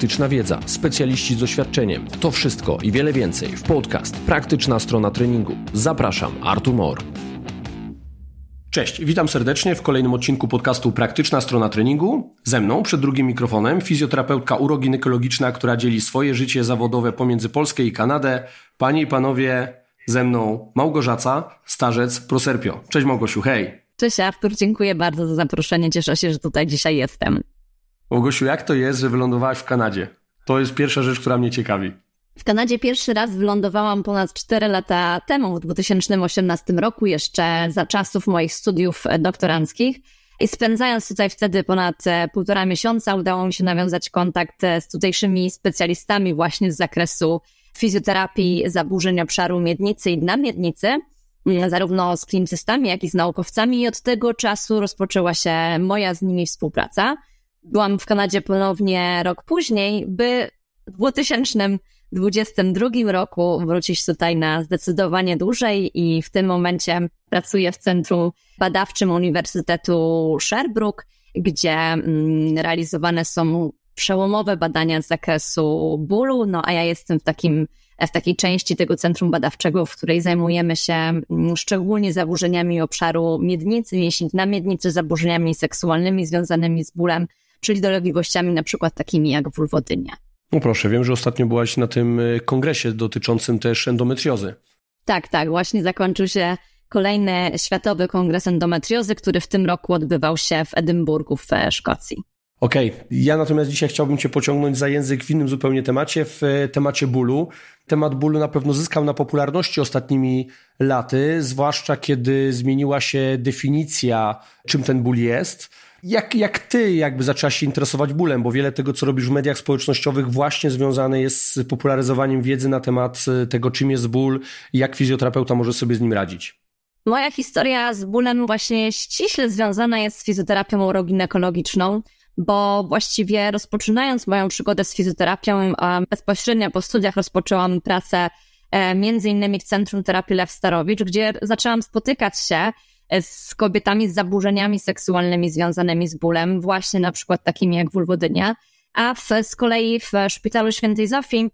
praktyczna wiedza, specjaliści z doświadczeniem. To wszystko i wiele więcej w podcast Praktyczna strona treningu. Zapraszam, Artur Mor. Cześć, witam serdecznie w kolejnym odcinku podcastu Praktyczna strona treningu. Ze mną przed drugim mikrofonem fizjoterapeutka uroginekologiczna, która dzieli swoje życie zawodowe pomiędzy Polskę i Kanadę. Panie i panowie, ze mną Małgorzata, starzec Proserpio. Cześć Małgosiu, hej. Cześć Artur, dziękuję bardzo za zaproszenie. Cieszę się, że tutaj dzisiaj jestem. Małgosiu, jak to jest, że wylądowałaś w Kanadzie? To jest pierwsza rzecz, która mnie ciekawi. W Kanadzie pierwszy raz wylądowałam ponad 4 lata temu, w 2018 roku, jeszcze za czasów moich studiów doktoranckich. I spędzając tutaj wtedy ponad e, półtora miesiąca, udało mi się nawiązać kontakt e, z tutejszymi specjalistami właśnie z zakresu fizjoterapii zaburzeń obszaru miednicy i dna miednicy, mm, zarówno z klinicystami, jak i z naukowcami. I od tego czasu rozpoczęła się moja z nimi współpraca. Byłam w Kanadzie ponownie rok później, by w 2022 roku wrócić tutaj na zdecydowanie dłużej i w tym momencie pracuję w Centrum Badawczym Uniwersytetu Sherbrooke, gdzie mm, realizowane są przełomowe badania z zakresu bólu, no a ja jestem w takim w takiej części tego centrum badawczego, w której zajmujemy się mm, szczególnie zaburzeniami obszaru miednicy, mięśni na miednicy, zaburzeniami seksualnymi związanymi z bólem, czyli dolegliwościami na przykład takimi jak ból wodynia. No proszę, wiem, że ostatnio byłaś na tym y, kongresie dotyczącym też endometriozy. Tak, tak, właśnie zakończył się kolejny Światowy Kongres Endometriozy, który w tym roku odbywał się w Edynburgu w e, Szkocji. Okej, okay. ja natomiast dzisiaj chciałbym Cię pociągnąć za język w innym zupełnie temacie, w e, temacie bólu. Temat bólu na pewno zyskał na popularności ostatnimi laty, zwłaszcza kiedy zmieniła się definicja, czym ten ból jest. Jak, jak ty jakby zaczęłaś się interesować bólem, bo wiele tego, co robisz w mediach społecznościowych właśnie związane jest z popularyzowaniem wiedzy na temat e, tego, czym jest ból i jak fizjoterapeuta może sobie z nim radzić. Moja historia z bólem właśnie ściśle związana jest z fizjoterapią uroginekologiczną bo właściwie rozpoczynając moją przygodę z fizjoterapią, bezpośrednio po studiach rozpoczęłam pracę e, między innymi w Centrum Terapii Lew Starowicz, gdzie zaczęłam spotykać się z kobietami z zaburzeniami seksualnymi związanymi z bólem, właśnie na przykład takimi jak wulwodynia, a w, z kolei w Szpitalu Świętej Zofii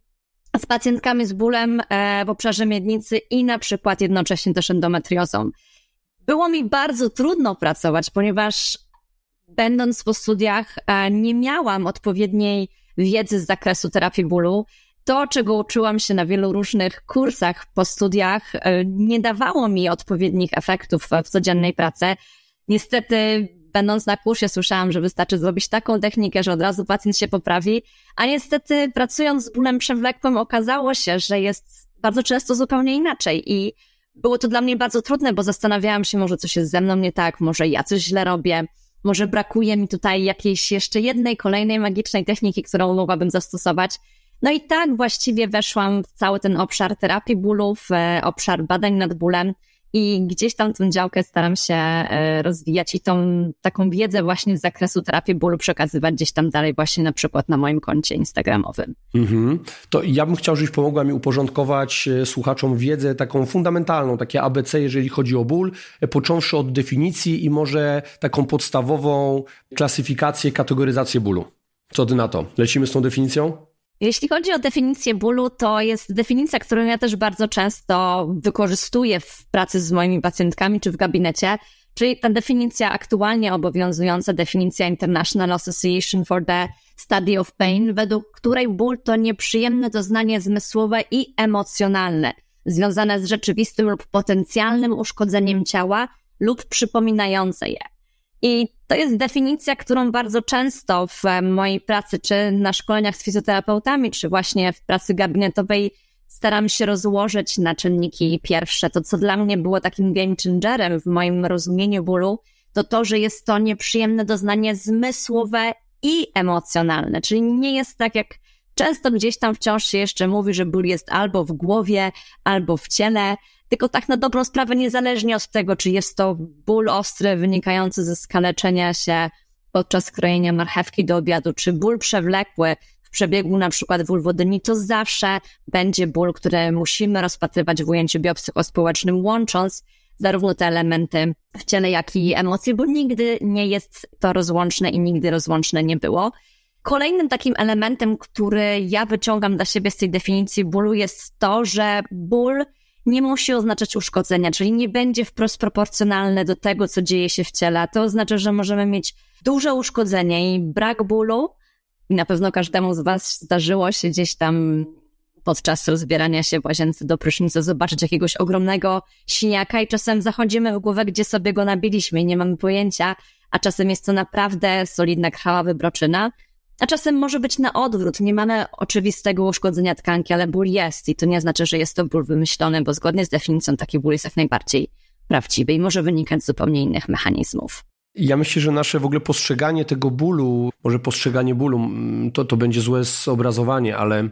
z pacjentkami z bólem e, w obszarze miednicy i na przykład jednocześnie też endometriozą. Było mi bardzo trudno pracować, ponieważ będąc po studiach, e, nie miałam odpowiedniej wiedzy z zakresu terapii bólu. To, czego uczyłam się na wielu różnych kursach po studiach, e, nie dawało mi odpowiednich efektów w codziennej pracy. Niestety, będąc na kursie, słyszałam, że wystarczy zrobić taką technikę, że od razu pacjent się poprawi, a niestety, pracując z bólem przewlekłym, okazało się, że jest bardzo często zupełnie inaczej i było to dla mnie bardzo trudne, bo zastanawiałam się, może coś jest ze mną nie tak, może ja coś źle robię. Może brakuje mi tutaj jakiejś jeszcze jednej, kolejnej magicznej techniki, którą mogłabym zastosować. No i tak właściwie weszłam w cały ten obszar terapii bólów, obszar badań nad bólem i gdzieś tam tę działkę staram się e, rozwijać i tą taką wiedzę właśnie z zakresu terapii bólu przekazywać gdzieś tam dalej właśnie na przykład na moim koncie instagramowym. Mhm. To ja bym chciał, żebyś pomogła mi uporządkować e, słuchaczom wiedzę taką fundamentalną, takie ABC, jeżeli chodzi o ból, e, począwszy od definicji i może taką podstawową klasyfikację, kategoryzację bólu. Co ty na to? Lecimy z tą definicją? Jeśli chodzi o definicję bólu, to jest definicja, którą ja też bardzo często wykorzystuję w pracy z moimi pacjentkami czy w gabinecie, czyli ta definicja aktualnie obowiązująca, definicja International Association for the Study of Pain, według której ból to nieprzyjemne doznanie zmysłowe i emocjonalne, związane z rzeczywistym lub potencjalnym uszkodzeniem ciała lub przypominające je. I to jest definicja, którą bardzo często w mojej pracy, czy na szkoleniach z fizjoterapeutami, czy właśnie w pracy gabinetowej staram się rozłożyć na czynniki pierwsze. To, co dla mnie było takim game changerem w moim rozumieniu bólu, to to, że jest to nieprzyjemne doznanie zmysłowe i emocjonalne. Czyli nie jest tak, jak często gdzieś tam wciąż się jeszcze mówi, że ból jest albo w głowie, albo w ciele, tylko tak na dobrą sprawę, niezależnie od tego, czy jest to ból ostry wynikający ze skaleczenia się podczas krojenia marchewki do obiadu, czy ból przewlekły w przebiegu na przykład wulwodyni, to zawsze będzie ból, który musimy rozpatrywać w ujęciu biopsychospołecznym, łącząc zarówno te elementy w ciele, jak i emocje, bo nigdy nie jest to rozłączne i nigdy rozłączne nie było. Kolejnym takim elementem, który ja wyciągam dla siebie z tej definicji bólu jest to, że ból nie musi oznaczać uszkodzenia, czyli nie będzie wprost proporcjonalne do tego, co dzieje się w ciele. To oznacza, że możemy mieć duże uszkodzenie i brak bólu. I na pewno każdemu z Was zdarzyło się gdzieś tam podczas rozbierania się w łazience do prysznica zobaczyć jakiegoś ogromnego siniaka i czasem zachodzimy w głowę, gdzie sobie go nabiliśmy i nie mamy pojęcia, a czasem jest to naprawdę solidna krwawa wybroczyna. A czasem może być na odwrót. Nie mamy oczywistego uszkodzenia tkanki, ale ból jest. I to nie znaczy, że jest to ból wymyślony, bo zgodnie z definicją taki ból jest jak najbardziej prawdziwy i może wynikać z zupełnie innych mechanizmów. Ja myślę, że nasze w ogóle postrzeganie tego bólu, może postrzeganie bólu, mm, to, to będzie złe zobrazowanie, ale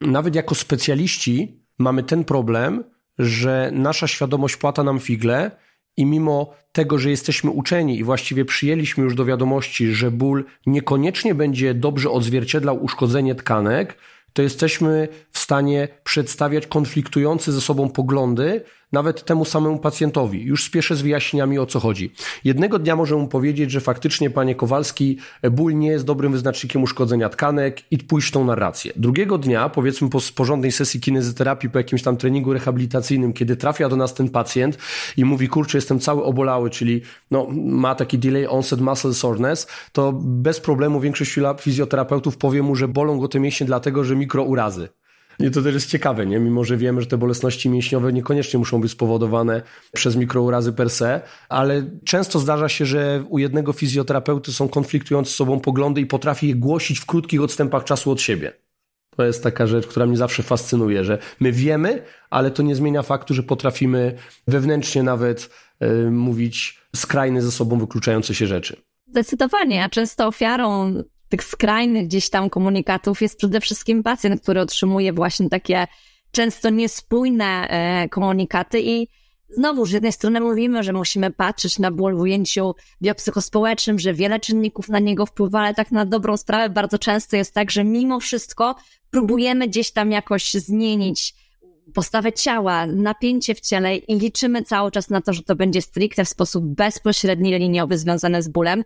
nawet jako specjaliści mamy ten problem, że nasza świadomość płata nam figle i mimo tego, że jesteśmy uczeni i właściwie przyjęliśmy już do wiadomości, że ból niekoniecznie będzie dobrze odzwierciedlał uszkodzenie tkanek, to jesteśmy w stanie przedstawiać konfliktujące ze sobą poglądy, nawet temu samemu pacjentowi. Już spieszę z wyjaśnieniami o co chodzi. Jednego dnia może mu powiedzieć, że faktycznie, panie Kowalski, ból nie jest dobrym wyznacznikiem uszkodzenia tkanek i pójść tą narrację. Drugiego dnia, powiedzmy po porządnej sesji kinezyterapii, po jakimś tam treningu rehabilitacyjnym, kiedy trafia do nas ten pacjent i mówi, kurczę, jestem cały obolały, czyli no, ma taki delay onset muscle soreness, to bez problemu większość fizjoterapeutów powie mu, że bolą go te mięśnie dlatego, że mikrourazy. I to też jest ciekawe, nie? mimo że wiemy, że te bolesności mięśniowe niekoniecznie muszą być spowodowane przez mikrourazy per se, ale często zdarza się, że u jednego fizjoterapeuty są konfliktujące z sobą poglądy i potrafi je głosić w krótkich odstępach czasu od siebie. To jest taka rzecz, która mnie zawsze fascynuje, że my wiemy, ale to nie zmienia faktu, że potrafimy wewnętrznie nawet y, mówić skrajne ze sobą wykluczające się rzeczy. Zdecydowanie, a często ofiarą tych skrajnych gdzieś tam komunikatów jest przede wszystkim pacjent, który otrzymuje właśnie takie często niespójne e, komunikaty i Znowu, z jednej strony mówimy, że musimy patrzeć na ból w ujęciu biopsychospołecznym, że wiele czynników na niego wpływa, ale tak na dobrą sprawę bardzo często jest tak, że mimo wszystko próbujemy gdzieś tam jakoś zmienić postawę ciała, napięcie w ciele i liczymy cały czas na to, że to będzie stricte w sposób bezpośredni, liniowy związane z bólem.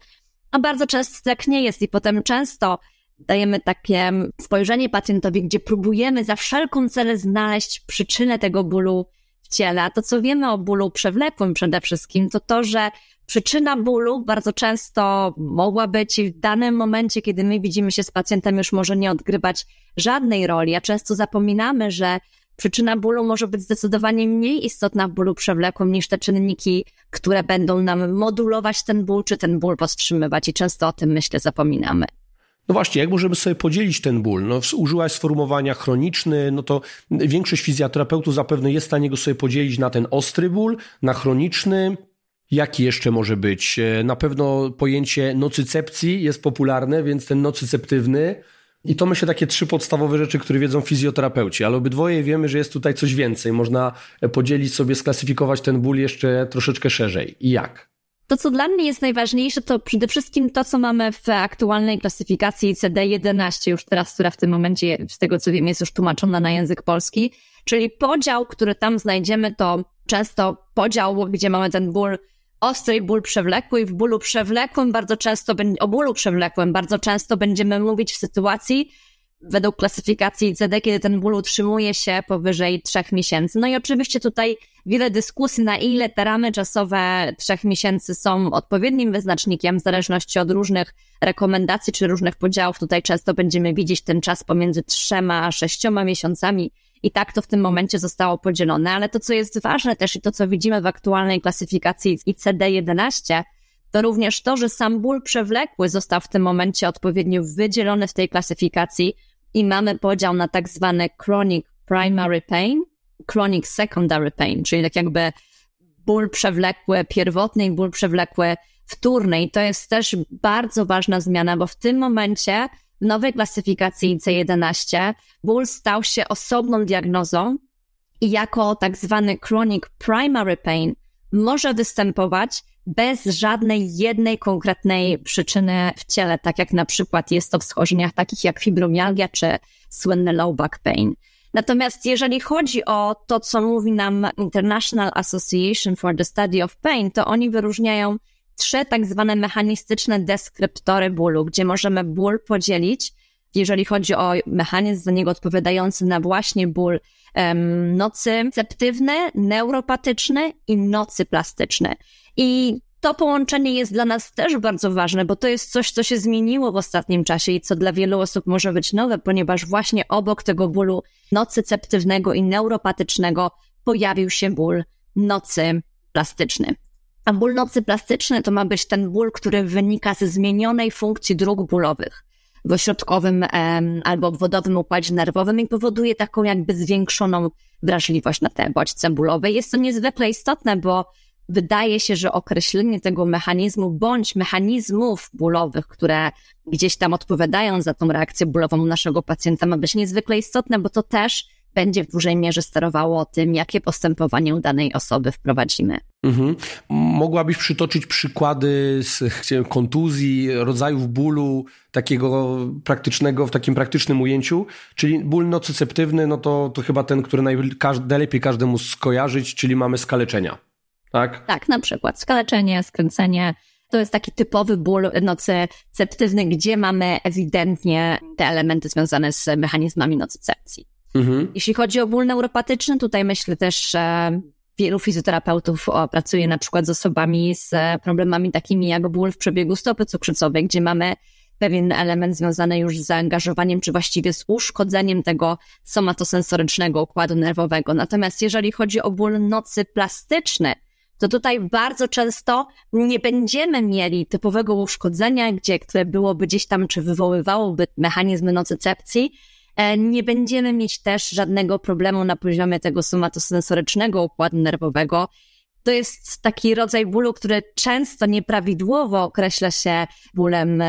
A bardzo często tak nie jest i potem często dajemy takie spojrzenie pacjentowi, gdzie próbujemy za wszelką cenę znaleźć przyczynę tego bólu w ciele. A to, co wiemy o bólu przewlekłym przede wszystkim, to to, że przyczyna bólu bardzo często mogła być w danym momencie, kiedy my widzimy się z pacjentem, już może nie odgrywać żadnej roli, a często zapominamy, że przyczyna bólu może być zdecydowanie mniej istotna w bólu przewlekłym niż te czynniki, które będą nam modulować ten ból, czy ten ból powstrzymywać i często o tym, myślę, zapominamy. No właśnie, jak możemy sobie podzielić ten ból? No, użyłaś sformułowania chroniczny, no to większość fizjoterapeutów zapewne jest w stanie go sobie podzielić na ten ostry ból, na chroniczny. Jaki jeszcze może być? E, na pewno pojęcie nocycepcji jest popularne, więc ten nocyceptywny. I to myślę takie trzy podstawowe rzeczy, które wiedzą fizjoterapeuci, ale obydwoje wiemy, że jest tutaj coś więcej. Można podzielić sobie, sklasyfikować ten ból jeszcze troszeczkę szerzej. I jak? To, co dla mnie jest najważniejsze, to przede wszystkim to, co mamy w aktualnej klasyfikacji CD11, już teraz, która w tym momencie, z tego co wiem, jest już tłumaczona na język polski, czyli podział, który tam znajdziemy, to często podział, gdzie mamy ten ból ostry ból przewlekły i w bólu przewlekłym bardzo często, o bólu przewlekłym bardzo często będziemy mówić w sytuacji, według klasyfikacji ICD, kiedy ten ból utrzymuje się powyżej trzech miesięcy. No i oczywiście tutaj wiele dyskusji, na ile te ramy czasowe trzech miesięcy są odpowiednim wyznacznikiem, w zależności od różnych rekomendacji czy różnych podziałów. Tutaj często będziemy widzieć ten czas pomiędzy trzema a sześcioma miesiącami i tak to w tym momencie zostało podzielone. Ale to, co jest ważne też i to, co widzimy w aktualnej klasyfikacji ICD-11, to również to, że sam ból przewlekły został w tym momencie odpowiednio wydzielony w tej klasyfikacji i mamy podział na tak zwane chronic primary pain, chronic secondary pain, czyli tak jakby ból przewlekły pierwotny i ból przewlekły wtórny. I to jest też bardzo ważna zmiana, bo w tym momencie w nowej klasyfikacji IC11 ból stał się osobną diagnozą i jako tak zwany chronic primary pain może występować bez żadnej jednej konkretnej przyczyny w ciele, tak jak na przykład jest to w schorzeniach takich jak fibromialgia czy słynny low back pain. Natomiast jeżeli chodzi o to, co mówi nam International Association for the Study of Pain, to oni wyróżniają trzy tak zwane mechanistyczne deskryptory bólu, gdzie możemy ból podzielić, jeżeli chodzi o mechanizm za niego odpowiadający na właśnie ból um, nocyceptywny, neuropatyczny i nocyplastyczny. I to połączenie jest dla nas też bardzo ważne, bo to jest coś, co się zmieniło w ostatnim czasie i co dla wielu osób może być nowe, ponieważ właśnie obok tego bólu nocyceptywnego i neuropatycznego pojawił się ból nocy plastyczny. A ból nocy plastyczny to ma być ten ból, który wynika ze zmienionej funkcji dróg bólowych w ośrodkowym em, albo obwodowym układzie nerwowym i powoduje taką jakby zwiększoną wrażliwość na te bodźce bólowe. Jest to niezwykle istotne, bo wydaje się, że określenie tego mechanizmu bądź mechanizmów bólowych, które gdzieś tam odpowiadają za tą reakcję bólową naszego pacjenta ma być niezwykle istotne, bo to też będzie w dużej mierze sterowało tym, jakie postępowanie u danej osoby wprowadzimy. Mhm. Mogłabyś przytoczyć przykłady z kontuzji, rodzajów bólu, takiego praktycznego, w takim praktycznym ujęciu? Czyli ból nocyceptywny, no to, to chyba ten, który najlepiej każdemu skojarzyć, czyli mamy skaleczenia. Tak? Tak, na przykład skaleczenie, skręcenie. To jest taki typowy ból nocyceptywny, gdzie mamy ewidentnie te elementy związane z mechanizmami nocycepcji. Mhm. Jeśli chodzi o ból neuropatyczny, tutaj myślę też, że wielu fizjoterapeutów pracuje na przykład z osobami z problemami takimi jak ból w przebiegu stopy cukrzycowej, gdzie mamy pewien element związany już z zaangażowaniem, czy właściwie z uszkodzeniem tego somatosensorycznego układu nerwowego. Natomiast jeżeli chodzi o ból nocy plastyczny, to tutaj bardzo często nie będziemy mieli typowego uszkodzenia, gdzie, które byłoby gdzieś tam, czy wywoływałoby mechanizmy nocycepcji, E, nie będziemy mieć też żadnego problemu na poziomie tego somatosensorycznego układu nerwowego. To jest taki rodzaj bólu, który często nieprawidłowo określa się bólem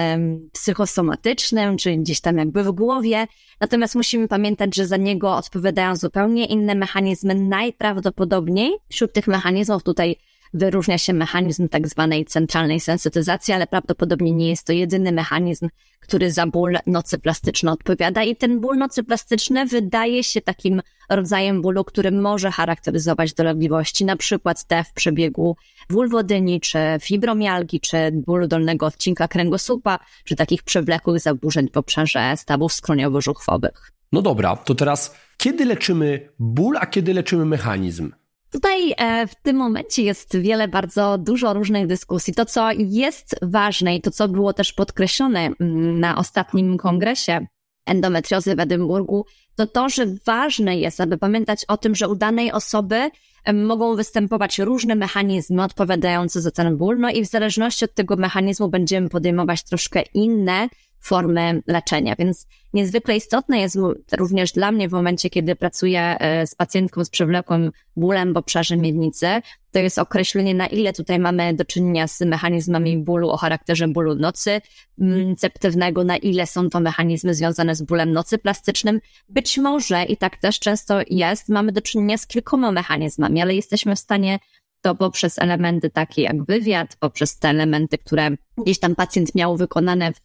psychosomatycznym, czyli gdzieś tam jakby w głowie. Natomiast musimy pamiętać, że za niego odpowiadają zupełnie inne mechanizmy. Najprawdopodobniej wśród tych mechanizmów tutaj wyróżnia się mechanizm tak zwanej centralnej sensytyzacji, ale prawdopodobnie nie jest to jedyny mechanizm, który za ból nocy plastyczny odpowiada i ten ból nocy plastyczny wydaje się takim rodzajem bólu, który może charakteryzować dolegliwości, na przykład te w przebiegu wulwodyni, czy fibromialgii, czy bólu dolnego odcinka kręgosłupa, czy takich przewlekłych zaburzeń w obszarze stawów skroniowo-żuchwowych. No dobra, to teraz kiedy leczymy ból, a kiedy leczymy mechanizm? Tutaj e, w tym momencie jest wiele, bardzo dużo różnych dyskusji. To, co jest ważne i to, co było też podkreślone mm, na ostatnim kongresie endometriozy w Edynburgu, to to, że ważne jest, aby pamiętać o tym, że u danej osoby mogą występować różne mechanizmy odpowiadające za ten ból, no i w zależności od tego mechanizmu będziemy podejmować troszkę inne formy leczenia. Więc niezwykle istotne jest również dla mnie w momencie, kiedy pracuję e, z pacjentką z przewlekłym bólem w obszarze miednicy, to jest określenie, na ile tutaj mamy do czynienia z mechanizmami bólu o charakterze bólu nocy ceptywnego, na ile są to mechanizmy związane z bólem nocy plastycznym. Być może, i tak też często jest, mamy do czynienia z kilkoma mechanizmami, ale jesteśmy w stanie to poprzez elementy takie jak wywiad, poprzez te elementy, które gdzieś tam pacjent miał wykonane w,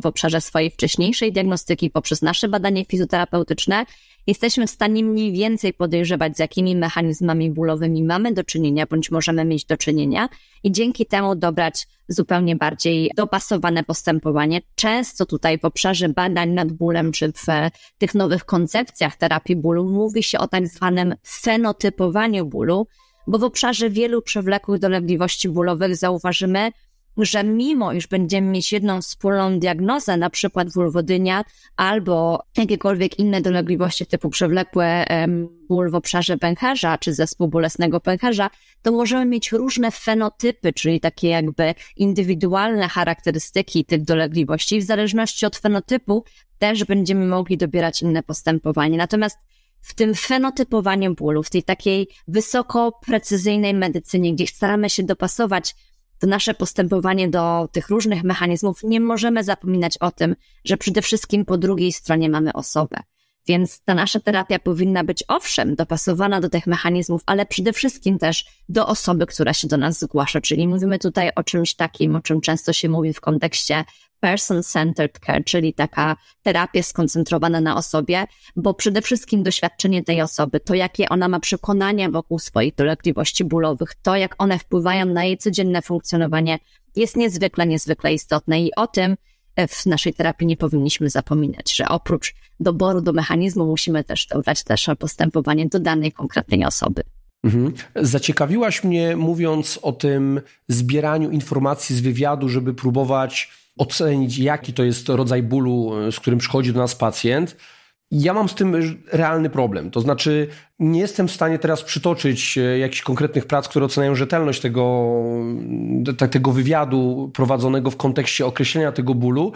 w, obszarze swojej wcześniejszej diagnostyki, poprzez nasze badanie fizjoterapeutyczne, jesteśmy w stanie mniej więcej podejrzewać, z jakimi mechanizmami bólowymi mamy do czynienia, bądź możemy mieć do czynienia i dzięki temu dobrać zupełnie bardziej dopasowane postępowanie. Często tutaj w obszarze badań nad bólem, czy w tych nowych koncepcjach terapii bólu mówi się o tak zwanym fenotypowaniu bólu, bo w obszarze wielu przewlekłych dolegliwości bólowych zauważymy, że mimo iż będziemy mieć jedną wspólną diagnozę, na przykład wulwodynia albo jakiekolwiek inne dolegliwości typu przewlekłe ból w obszarze pęcherza czy zespół bolesnego pęcherza, to możemy mieć różne fenotypy, czyli takie jakby indywidualne charakterystyki tych dolegliwości. W zależności od fenotypu też będziemy mogli dobierać inne postępowanie. Natomiast w tym fenotypowaniu bólu, w tej takiej wysoko precyzyjnej medycynie, gdzie staramy się dopasować to nasze postępowanie do tych różnych mechanizmów, nie możemy zapominać o tym, że przede wszystkim po drugiej stronie mamy osobę. Więc ta nasza terapia powinna być owszem dopasowana do tych mechanizmów, ale przede wszystkim też do osoby, która się do nas zgłasza. Czyli mówimy tutaj o czymś takim, o czym często się mówi w kontekście person-centered care, czyli taka terapia skoncentrowana na osobie, bo przede wszystkim doświadczenie tej osoby, to jakie ona ma przekonania wokół swoich dolegliwości bólowych, to jak one wpływają na jej codzienne funkcjonowanie, jest niezwykle, niezwykle istotne i o tym w naszej terapii nie powinniśmy zapominać, że oprócz doboru do mechanizmu musimy też dobrać też postępowanie do danej konkretnej osoby. Mhm. Zaciekawiłaś mnie mówiąc o tym zbieraniu informacji z wywiadu, żeby próbować ocenić, jaki to jest rodzaj bólu, z którym przychodzi do nas pacjent. Ja mam z tym realny problem. To znaczy, nie jestem w stanie teraz przytoczyć e, jakichś konkretnych prac, które oceniają rzetelność tego, tego wywiadu prowadzonego w kontekście określenia tego bólu,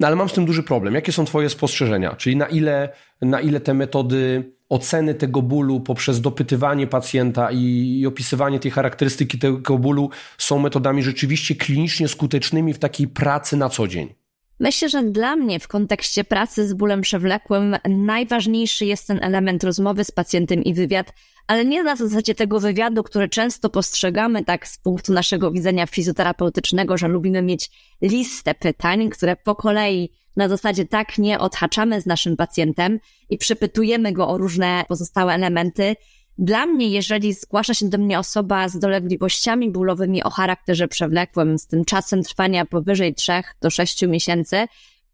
no ale mam z tym duży problem. Jakie są Twoje spostrzeżenia? Czyli na ile, na ile te metody oceny tego bólu poprzez dopytywanie pacjenta i, i opisywanie tej charakterystyki tego bólu są metodami rzeczywiście klinicznie skutecznymi w takiej pracy na co dzień? Myślę, że dla mnie w kontekście pracy z bólem przewlekłym najważniejszy jest ten element rozmowy z pacjentem i wywiad, ale nie na zasadzie tego wywiadu, który często postrzegamy tak z punktu naszego widzenia fizjoterapeutycznego, że lubimy mieć listę pytań, które po kolei na zasadzie tak nie odhaczamy z naszym pacjentem i przepytujemy go o różne pozostałe elementy, dla mnie, jeżeli zgłasza się do mnie osoba z dolegliwościami bólowymi o charakterze przewlekłym, z tym czasem trwania powyżej 3 do 6 miesięcy,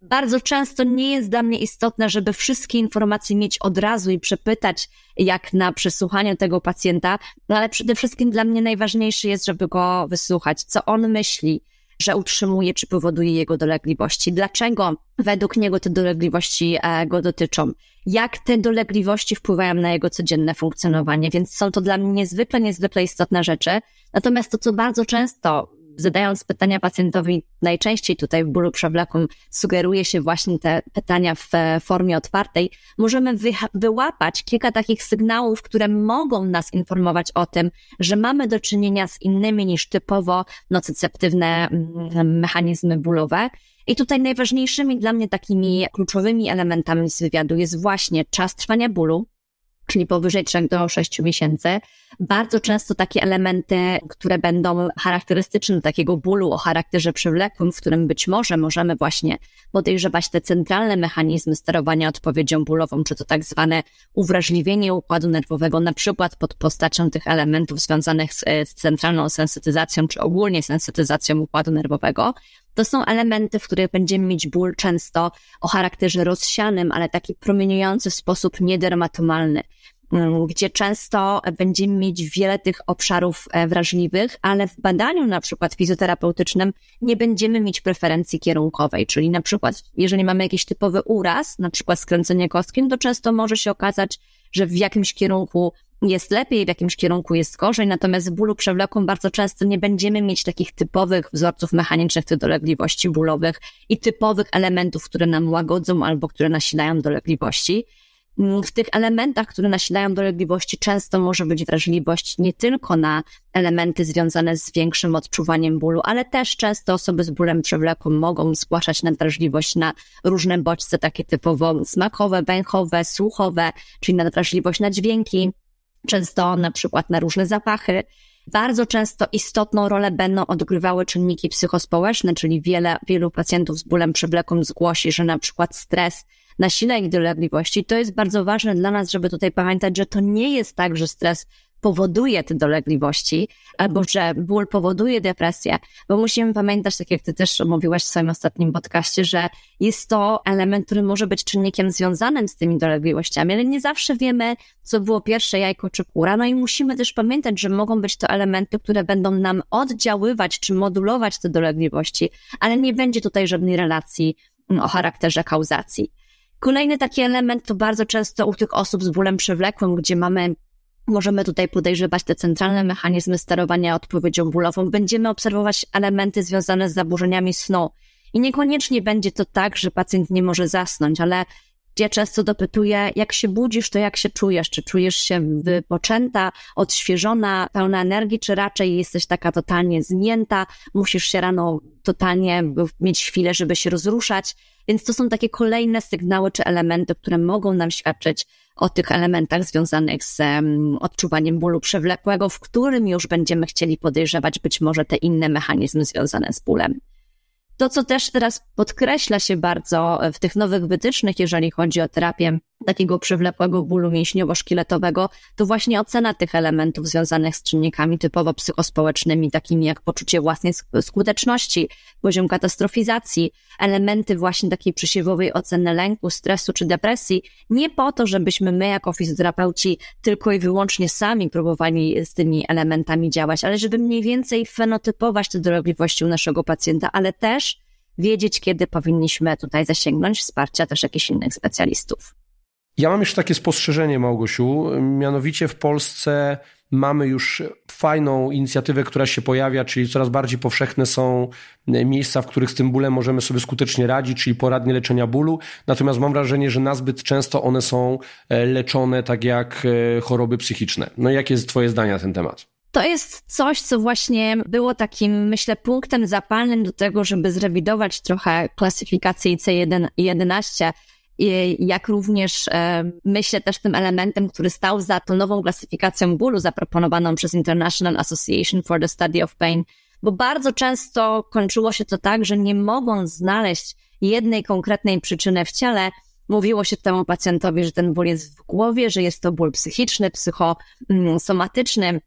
bardzo często nie jest dla mnie istotne, żeby wszystkie informacje mieć od razu i przepytać, jak na przesłuchaniu tego pacjenta, no ale przede wszystkim dla mnie najważniejsze jest, żeby go wysłuchać, co on myśli, że utrzymuje czy powoduje jego dolegliwości. Dlaczego według niego te dolegliwości e, go dotyczą? Jak te dolegliwości wpływają na jego codzienne funkcjonowanie? Więc są to dla mnie niezwykle, niezwykle istotne rzeczy. Natomiast to, co bardzo często zadając pytania pacjentowi, najczęściej tutaj w bólu przewlekłym sugeruje się właśnie te pytania w e, formie otwartej, możemy wy wyłapać kilka takich sygnałów, które mogą nas informować o tym, że mamy do czynienia z innymi niż typowo nocyceptywne mm, mechanizmy bólowe. I tutaj najważniejszymi dla mnie takimi kluczowymi elementami z wywiadu jest właśnie czas trwania bólu, czyli powyżej 3 do 6 miesięcy. Bardzo często takie elementy, które będą charakterystyczne takiego bólu o charakterze przewlekłym, w którym być może możemy właśnie podejrzewać te centralne mechanizmy sterowania odpowiedzią bólową, czy to tak zwane uwrażliwienie układu nerwowego, na przykład pod postacią tych elementów związanych z, z centralną sensytyzacją, czy ogólnie sensytyzacją układu nerwowego. To są elementy, w których będziemy mieć ból często o charakterze rozsianym, ale taki promieniujący w sposób niedermatomalny mm, gdzie często będziemy mieć wiele tych obszarów e, wrażliwych, ale w badaniu na przykład fizjoterapeutycznym nie będziemy mieć preferencji kierunkowej, czyli na przykład jeżeli mamy jakiś typowy uraz, na przykład skręcenie kostkiem, to często może się okazać, że w jakimś kierunku jest lepiej, w jakimś kierunku jest gorzej, natomiast w bólu przewlekłym bardzo często nie będziemy mieć takich typowych wzorców mechanicznych tych dolegliwości bólowych i typowych elementów, które nam łagodzą albo które nasilają dolegliwości. Mm, w tych elementach, które nasilają dolegliwości, często może być wrażliwość nie tylko na elementy związane z większym odczuwaniem bólu, ale też często osoby z bólem przewlekłym mogą zgłaszać nadwrażliwość na różne bodźce, takie typowo smakowe, węchowe, słuchowe, czyli nadwrażliwość na dźwięki, często na przykład na różne zapachy. Bardzo często istotną rolę będą odgrywały czynniki psychospołeczne, czyli wiele, wielu pacjentów z bólem przewlekłym zgłosi, że na przykład stres nasila ich dolegliwości. To jest bardzo ważne dla nas, żeby tutaj pamiętać, że to nie jest tak, że stres powoduje te dolegliwości, albo że ból powoduje depresję, bo musimy pamiętać, tak jak ty też mówiłaś w swoim ostatnim podcaście, że jest to element, który może być czynnikiem związanym z tymi dolegliwościami, ale nie zawsze wiemy, co było pierwsze jajko czy kura, no i musimy też pamiętać, że mogą być to elementy, które będą nam oddziaływać czy modulować te dolegliwości, ale nie będzie tutaj żadnej relacji o charakterze kauzacji. Kolejny taki element to bardzo często u tych osób z bólem przewlekłym, gdzie mamy Możemy tutaj podejrzewać te centralne mechanizmy sterowania odpowiedzią bólową. Będziemy obserwować elementy związane z zaburzeniami snu. I niekoniecznie będzie to tak, że pacjent nie może zasnąć, ale ja często dopytuję, jak się budzisz, to jak się czujesz? Czy czujesz się wypoczęta, odświeżona, pełna energii, czy raczej jesteś taka totalnie zmięta, musisz się rano totalnie mieć chwilę, żeby się rozruszać? Więc to są takie kolejne sygnały czy elementy, które mogą nam świadczyć o tych elementach związanych z odczuwaniem bólu przewlekłego, w którym już będziemy chcieli podejrzewać być może te inne mechanizmy związane z bólem. To, co też teraz podkreśla się bardzo w tych nowych wytycznych, jeżeli chodzi o terapię takiego przewlekłego bólu mięśniowo-szkieletowego, to właśnie ocena tych elementów związanych z czynnikami typowo psychospołecznymi, takimi jak poczucie własnej skuteczności, poziom katastrofizacji, elementy właśnie takiej przesiewowej oceny lęku, stresu czy depresji, nie po to, żebyśmy my jako fizjoterapeuci tylko i wyłącznie sami próbowali z tymi elementami działać, ale żeby mniej więcej fenotypować te dolegliwości u naszego pacjenta, ale też wiedzieć, kiedy powinniśmy tutaj zasięgnąć wsparcia też jakichś innych specjalistów. Ja mam jeszcze takie spostrzeżenie, Małgosiu. Mianowicie w Polsce mamy już fajną inicjatywę, która się pojawia, czyli coraz bardziej powszechne są miejsca, w których z tym bólem możemy sobie skutecznie radzić, czyli poradnie leczenia bólu. Natomiast mam wrażenie, że nazbyt często one są e, leczone tak jak e, choroby psychiczne. No jakie jest Twoje zdanie na ten temat? To jest coś, co właśnie było takim, myślę, punktem zapalnym do tego, żeby zrewidować trochę klasyfikację IC1 i 11 jak również e, myślę też tym elementem, który stał za tą nową klasyfikacją bólu zaproponowaną przez International Association for the Study of Pain, bo bardzo często kończyło się to tak, że nie mogąc znaleźć jednej konkretnej przyczyny w ciele, mówiło się temu pacjentowi, że ten ból jest w głowie, że jest to ból psychiczny, psychosomatyczny,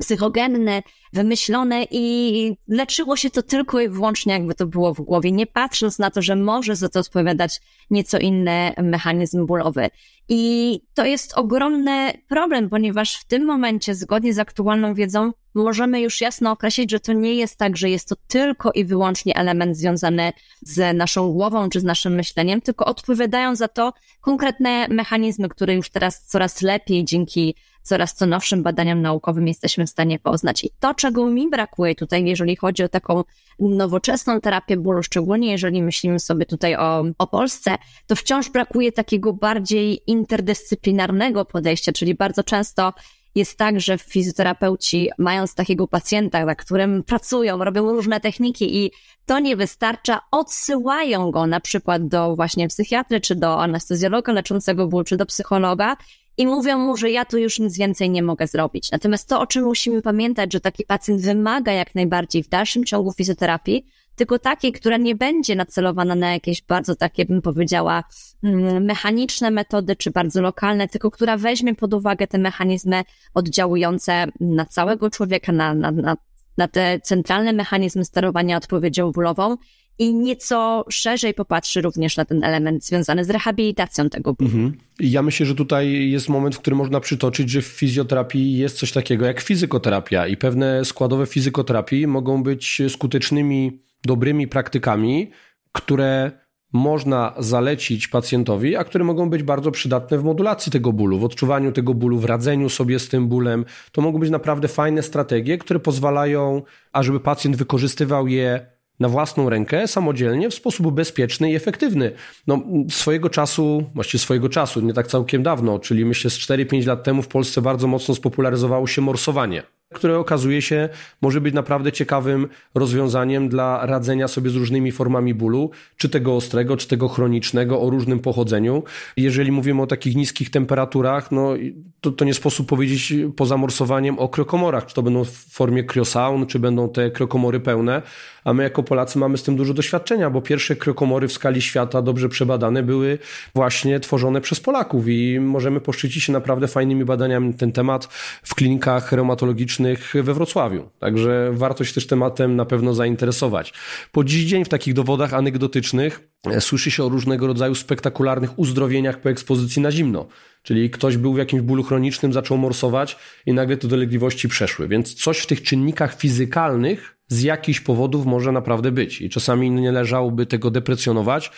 psychogenne, wymyślone i leczyło się to tylko i wyłącznie jakby to było w głowie, nie patrząc na to, że może za to odpowiadać nieco inny mechanizm bólowy. I to jest ogromny problem, ponieważ w tym momencie, zgodnie z aktualną wiedzą, możemy już jasno określić, że to nie jest tak, że jest to tylko i wyłącznie element związany z naszą głową czy z naszym myśleniem, tylko odpowiadają za to konkretne mechanizmy, które już teraz coraz lepiej dzięki coraz co nowszym badaniom naukowym jesteśmy w stanie poznać. I to, czego mi brakuje tutaj, jeżeli chodzi o taką nowoczesną terapię bólu, szczególnie jeżeli myślimy sobie tutaj o, o Polsce, to wciąż brakuje takiego bardziej interdyscyplinarnego podejścia, czyli bardzo często jest tak, że fizjoterapeuci, mając takiego pacjenta, na którym pracują, robią różne techniki i to nie wystarcza, odsyłają go na przykład do właśnie psychiatry, czy do anestezjologa leczącego ból, czy do psychologa i mówią mu, że ja tu już nic więcej nie mogę zrobić. Natomiast to, o czym musimy pamiętać, że taki pacjent wymaga jak najbardziej w dalszym ciągu fizjoterapii, tylko takiej, która nie będzie nacelowana na jakieś bardzo takie, bym powiedziała, mm, mechaniczne metody, czy bardzo lokalne, tylko która weźmie pod uwagę te mechanizmy oddziałujące na całego człowieka, na, na, na, na te centralne mechanizmy sterowania odpowiedzią bólową i nieco szerzej popatrzy również na ten element związany z rehabilitacją tego bólu. Mhm. Ja myślę, że tutaj jest moment, w którym można przytoczyć, że w fizjoterapii jest coś takiego jak fizykoterapia i pewne składowe fizykoterapii mogą być skutecznymi, dobrymi praktykami, które można zalecić pacjentowi, a które mogą być bardzo przydatne w modulacji tego bólu, w odczuwaniu tego bólu, w radzeniu sobie z tym bólem. To mogą być naprawdę fajne strategie, które pozwalają, ażeby pacjent wykorzystywał je na własną rękę, samodzielnie, w sposób bezpieczny i efektywny. No, swojego czasu, właściwie swojego czasu, nie tak całkiem dawno, czyli myślę z 4-5 lat temu w Polsce bardzo mocno spopularyzowało się morsowanie które okazuje się może być naprawdę ciekawym rozwiązaniem dla radzenia sobie z różnymi formami bólu, czy tego ostrego, czy tego chronicznego, o różnym pochodzeniu. Jeżeli mówimy o takich niskich temperaturach, no to, to nie sposób powiedzieć poza morsowaniem o krokomorach, czy to będą w formie cryosaun, czy będą te krokomory pełne, a my jako Polacy mamy z tym dużo doświadczenia, bo pierwsze krokomory w skali świata dobrze przebadane były właśnie tworzone przez Polaków i możemy poszczycić się naprawdę fajnymi badaniami na ten temat w klinikach reumatologicznych we Wrocławiu. Także warto się też tematem na pewno zainteresować. Po dziś dzień w takich dowodach anegdotycznych e, słyszy się o różnego rodzaju spektakularnych uzdrowieniach po ekspozycji na zimno. Czyli ktoś był w jakimś bólu chronicznym, zaczął morsować i nagle te dolegliwości przeszły. Więc coś w tych czynnikach fizykalnych z jakichś powodów może naprawdę być. I czasami nie leżałoby tego deprecjonować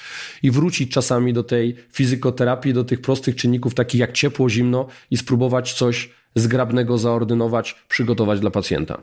i wrócić czasami do tej fizykoterapii, do tych prostych czynników, takich jak ciepło, zimno i spróbować coś zgrabnego zaordynować, przygotować dla pacjenta.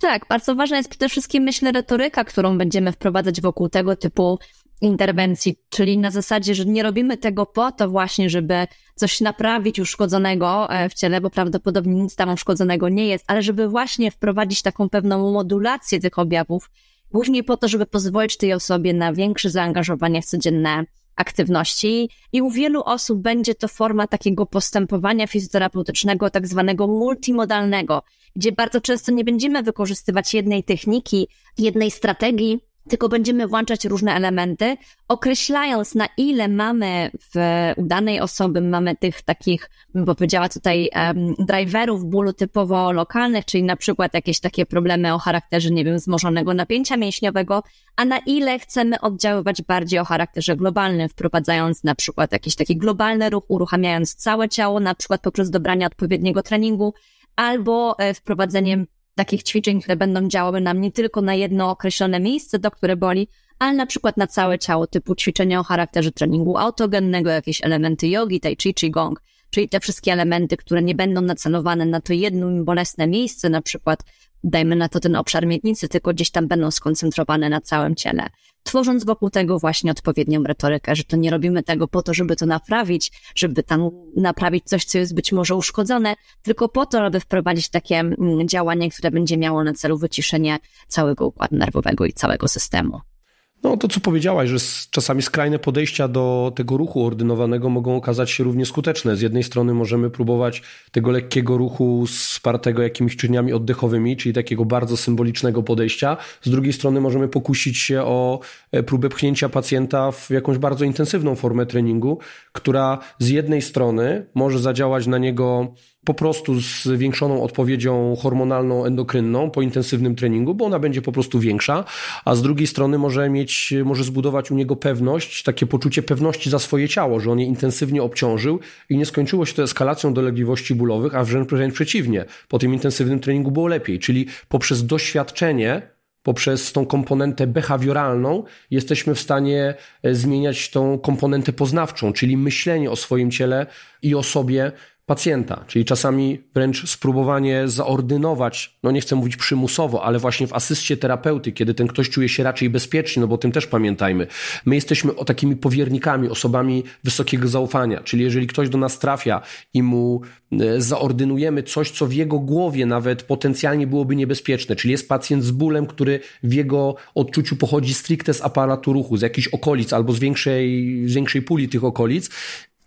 Tak, bardzo ważna jest przede wszystkim, myślę, retoryka, którą będziemy wprowadzać wokół tego typu interwencji, czyli na zasadzie, że nie robimy tego po to właśnie, żeby coś naprawić uszkodzonego e, w ciele, bo prawdopodobnie nic tam uszkodzonego nie jest, ale żeby właśnie wprowadzić taką pewną modulację tych objawów, głównie po to, żeby pozwolić tej osobie na większe zaangażowanie w codzienne aktywności i u wielu osób będzie to forma takiego postępowania fizjoterapeutycznego, tak zwanego multimodalnego, gdzie bardzo często nie będziemy wykorzystywać jednej techniki, jednej strategii, tylko będziemy włączać różne elementy, określając na ile mamy w, u danej osoby, mamy tych takich, bym powiedziała tutaj, um, driverów bólu typowo lokalnych, czyli na przykład jakieś takie problemy o charakterze, nie wiem, wzmożonego napięcia mięśniowego, a na ile chcemy oddziaływać bardziej o charakterze globalnym, wprowadzając na przykład jakiś taki globalny ruch, uruchamiając całe ciało, na przykład poprzez dobranie odpowiedniego treningu, albo e, wprowadzeniem takich ćwiczeń, które będą działały nam nie tylko na jedno określone miejsce, do które boli, ale na przykład na całe ciało, typu ćwiczenia o charakterze treningu autogennego, jakieś elementy jogi, tai chi, chi gong, czyli te wszystkie elementy, które nie będą nacelowane na to jedno bolesne miejsce, na przykład dajmy na to ten obszar miednicy, tylko gdzieś tam będą skoncentrowane na całym ciele. Tworząc wokół tego właśnie odpowiednią retorykę, że to nie robimy tego po to, żeby to naprawić, żeby tam naprawić coś, co jest być może uszkodzone, tylko po to, aby wprowadzić takie mm, działanie, które będzie miało na celu wyciszenie całego układu nerwowego i całego systemu. No to, co powiedziałaś, że czasami skrajne podejścia do tego ruchu ordynowanego mogą okazać się równie skuteczne. Z jednej strony możemy próbować tego lekkiego ruchu wspartego jakimiś czynniami oddechowymi, czyli takiego bardzo symbolicznego podejścia. Z drugiej strony możemy pokusić się o e, próbę pchnięcia pacjenta w jakąś bardzo intensywną formę treningu, która z jednej strony może zadziałać na niego po prostu z zwiększoną odpowiedzią hormonalną, endokrynną po intensywnym treningu, bo ona będzie po prostu większa, a z drugiej strony może mieć, może zbudować u niego pewność, takie poczucie pewności za swoje ciało, że on je intensywnie obciążył i nie skończyło się to eskalacją dolegliwości bólowych, a wręcz, wręcz przeciwnie. Po tym intensywnym treningu było lepiej, czyli poprzez doświadczenie poprzez tą komponentę behawioralną jesteśmy w stanie e, zmieniać tą komponentę poznawczą, czyli myślenie o swoim ciele i o sobie pacjenta, czyli czasami wręcz spróbowanie zaordynować, no nie chcę mówić przymusowo, ale właśnie w asyście terapeuty, kiedy ten ktoś czuje się raczej bezpiecznie, no bo o tym też pamiętajmy. My jesteśmy o takimi powiernikami, osobami wysokiego zaufania, czyli jeżeli ktoś do nas trafia i mu e, zaordynujemy coś, co w jego głowie nawet potencjalnie byłoby niebezpieczne, czyli jest pacjent z bólem, który w jego odczuciu pochodzi stricte z aparatu ruchu, z jakichś okolic albo z większej, z większej puli tych okolic,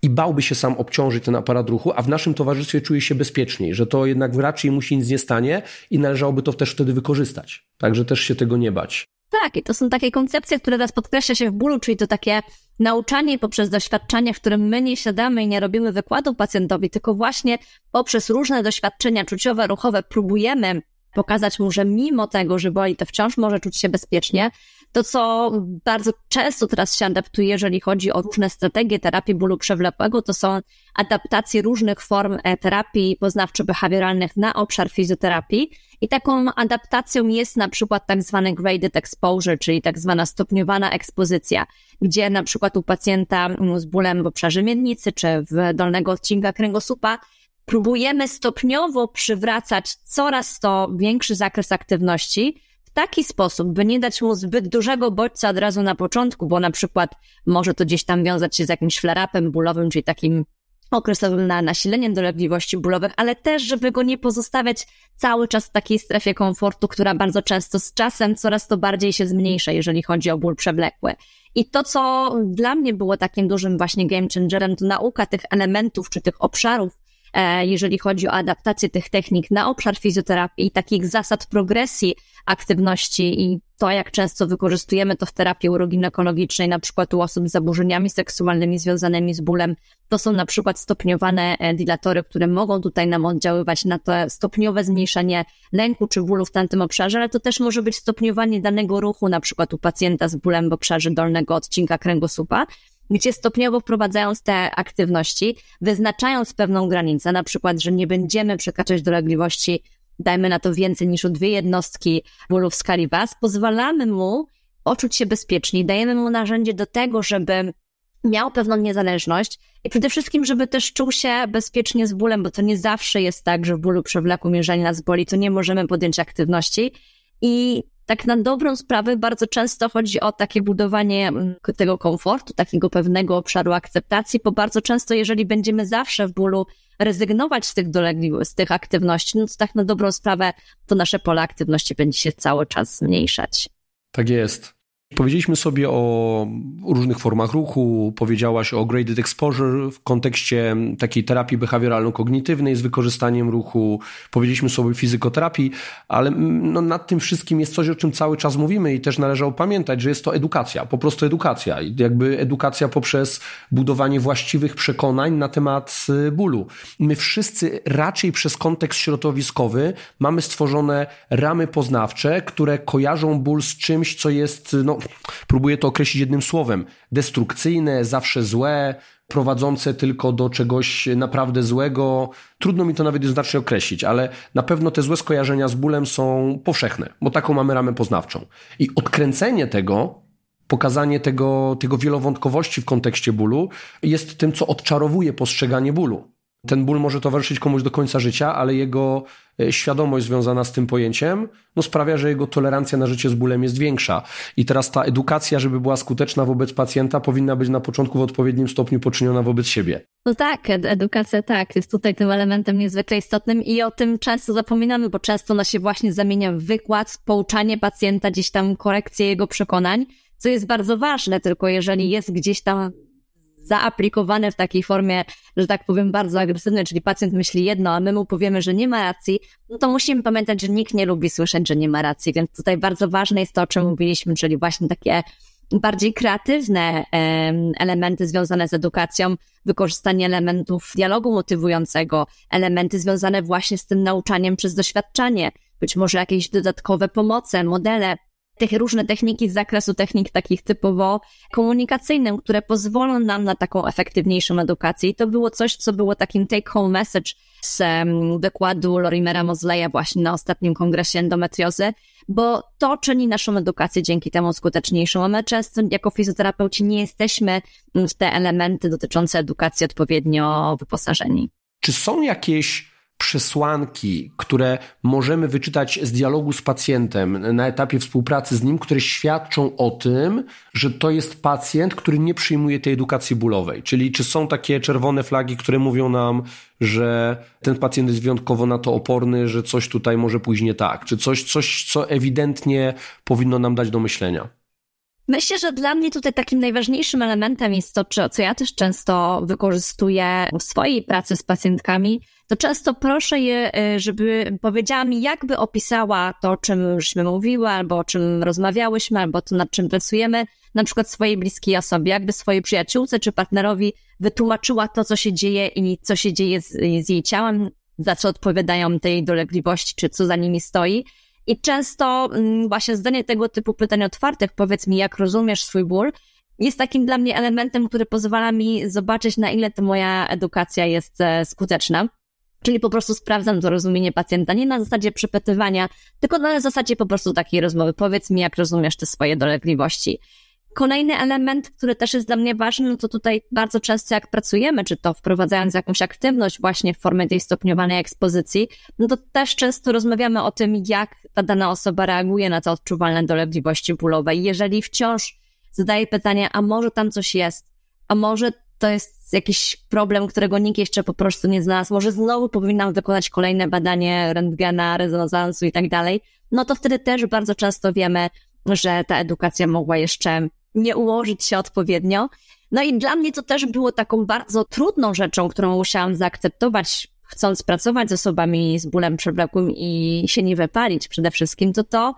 i bałby się sam obciążyć ten aparat ruchu, a w naszym towarzystwie czuje się bezpieczniej, że to jednak raczej mu się nic nie stanie i należałoby to też wtedy wykorzystać. Także też się tego nie bać. Tak, i to są takie koncepcje, które teraz podkreśla się w bólu, czyli to takie nauczanie poprzez doświadczenie, w którym my nie siadamy i nie robimy wykładu pacjentowi, tylko właśnie poprzez różne doświadczenia czuciowe, ruchowe próbujemy pokazać mu, że mimo tego, że boli, to wciąż może czuć się bezpiecznie, to, co bardzo często teraz się adaptuje, jeżeli chodzi o różne strategie terapii bólu przewlekłego, to są adaptacje różnych form e, terapii poznawczo-behawioralnych na obszar fizjoterapii. I taką adaptacją jest na przykład tak zwany graded exposure, czyli tak zwana stopniowana ekspozycja, gdzie na przykład u pacjenta z bólem w obszarze miednicy czy w dolnego odcinka kręgosłupa próbujemy stopniowo przywracać coraz to większy zakres aktywności, taki sposób, by nie dać mu zbyt dużego bodźca od razu na początku, bo na przykład może to gdzieś tam wiązać się z jakimś flare-upem bólowym, czyli takim okresowym na nasileniem dolegliwości bólowych, ale też, żeby go nie pozostawiać cały czas w takiej strefie komfortu, która bardzo często z czasem coraz to bardziej się zmniejsza, jeżeli chodzi o ból przewlekły. I to, co dla mnie było takim dużym właśnie game changerem, to nauka tych elementów czy tych obszarów, jeżeli chodzi o adaptację tych technik na obszar fizjoterapii i takich zasad progresji aktywności i to, jak często wykorzystujemy to w terapii uroginekologicznej, na przykład u osób z zaburzeniami seksualnymi związanymi z bólem, to są na przykład stopniowane e, dilatory, które mogą tutaj nam oddziaływać na to stopniowe zmniejszenie lęku czy bólu w tamtym obszarze, ale to też może być stopniowanie danego ruchu, na przykład u pacjenta z bólem w obszarze dolnego odcinka kręgosłupa, gdzie stopniowo wprowadzając te aktywności, wyznaczając pewną granicę, na przykład, że nie będziemy przekraczać dolegliwości, dajmy na to więcej niż o dwie jednostki bólu w skali WAS, pozwalamy mu poczuć się bezpiecznie, dajemy mu narzędzie do tego, żeby miał pewną niezależność i przede wszystkim, żeby też czuł się bezpiecznie z bólem, bo to nie zawsze jest tak, że w bólu przewlekłym, jeżeli nas boli, to nie możemy podjąć aktywności. I tak na dobrą sprawę bardzo często chodzi o takie budowanie mm, tego komfortu, takiego pewnego obszaru akceptacji, bo bardzo często, jeżeli będziemy zawsze w bólu rezygnować z tych dolegliwości, z tych aktywności, no to tak na dobrą sprawę to nasze pole aktywności będzie się cały czas zmniejszać. Tak jest. Powiedzieliśmy sobie o różnych formach ruchu, powiedziałaś o graded exposure w kontekście takiej terapii behawioralno-kognitywnej z wykorzystaniem ruchu, powiedzieliśmy sobie o fizykoterapii, ale no nad tym wszystkim jest coś, o czym cały czas mówimy i też należało pamiętać, że jest to edukacja, po prostu edukacja. Jakby edukacja poprzez budowanie właściwych przekonań na temat y, bólu. My wszyscy raczej przez kontekst środowiskowy mamy stworzone ramy poznawcze, które kojarzą ból z czymś, co jest no, próbuję to określić jednym słowem, destrukcyjne, zawsze złe, prowadzące tylko do czegoś naprawdę złego. Trudno mi to nawet jednoznacznie określić, ale na pewno te złe skojarzenia z bólem są powszechne, bo taką mamy ramę poznawczą. I odkręcenie tego, pokazanie tego, tego wielowątkowości w kontekście bólu jest tym, co odczarowuje postrzeganie bólu. Ten ból może towarzyszyć komuś do końca życia, ale jego e, świadomość związana z tym pojęciem no sprawia, że jego tolerancja na życie z bólem jest większa. I teraz ta edukacja, żeby była skuteczna wobec pacjenta, powinna być na początku w odpowiednim stopniu poczyniona wobec siebie. No tak, edukacja tak, jest tutaj tym elementem niezwykle istotnym i o tym często zapominamy, bo często ona się właśnie zamienia w wykład, pouczanie pacjenta, gdzieś tam korekcję jego przekonań, co jest bardzo ważne, tylko jeżeli jest gdzieś tam zaaplikowane w takiej formie, że tak powiem, bardzo agresywnej, czyli pacjent myśli jedno, a my mu powiemy, że nie ma racji, no to musimy pamiętać, że nikt nie lubi słyszeć, że nie ma racji, więc tutaj bardzo ważne jest to, o czym mówiliśmy, czyli właśnie takie bardziej kreatywne elementy związane z edukacją, wykorzystanie elementów dialogu motywującego, elementy związane właśnie z tym nauczaniem przez doświadczanie, być może jakieś dodatkowe pomoce, modele, tych różne techniki z zakresu technik takich typowo komunikacyjnych, które pozwolą nam na taką efektywniejszą edukację. I to było coś, co było takim take-home message z um, wykładu Lorimera Mosleya właśnie na ostatnim kongresie endometriozy, bo to czyni naszą edukację dzięki temu skuteczniejszą, a my często jako fizjoterapeuci nie jesteśmy w te elementy dotyczące edukacji odpowiednio wyposażeni. Czy są jakieś przesłanki, które możemy wyczytać z dialogu z pacjentem na etapie współpracy z nim, które świadczą o tym, że to jest pacjent, który nie przyjmuje tej edukacji bólowej. Czyli czy są takie czerwone flagi, które mówią nam, że ten pacjent jest wyjątkowo na to oporny, że coś tutaj może pójść nie tak, czy coś, coś co ewidentnie powinno nam dać do myślenia? Myślę, że dla mnie tutaj takim najważniejszym elementem jest to, co ja też często wykorzystuję w swojej pracy z pacjentkami, to często proszę je, y, żeby powiedziała mi, jakby opisała to, o czym żeśmy mówiły, albo o czym rozmawiałyśmy, albo to, nad czym pracujemy, na przykład swojej bliskiej osobie, jakby swojej przyjaciółce czy partnerowi wytłumaczyła to, co się dzieje i co się dzieje z, z jej ciałem, za co odpowiadają tej dolegliwości, czy co za nimi stoi. I często mm, właśnie zadanie tego typu pytań otwartych, powiedz mi, jak rozumiesz swój ból, jest takim dla mnie elementem, który pozwala mi zobaczyć, na ile ta moja edukacja jest e, skuteczna. Czyli po prostu sprawdzam to rozumienie pacjenta nie na zasadzie przepytywania, tylko na zasadzie po prostu takiej rozmowy. Powiedz mi, jak rozumiesz te swoje dolegliwości. Kolejny element, który też jest dla mnie ważny, no to tutaj bardzo często jak pracujemy, czy to wprowadzając jakąś aktywność właśnie w formie tej stopniowanej ekspozycji, no to też często rozmawiamy o tym, jak ta dana osoba reaguje na te odczuwalne dolegliwości bólowe. I jeżeli wciąż zadaje pytanie, a może tam coś jest, a może to jest jakiś problem, którego nikt jeszcze po prostu nie znalazł, może znowu powinnam wykonać kolejne badanie rentgena, rezonansu i tak dalej, no to wtedy też bardzo często wiemy, że ta edukacja mogła jeszcze nie ułożyć się odpowiednio. No i dla mnie to też było taką bardzo trudną rzeczą, którą musiałam zaakceptować, chcąc pracować z osobami z bólem przewlekłym i się nie wypalić przede wszystkim, to to,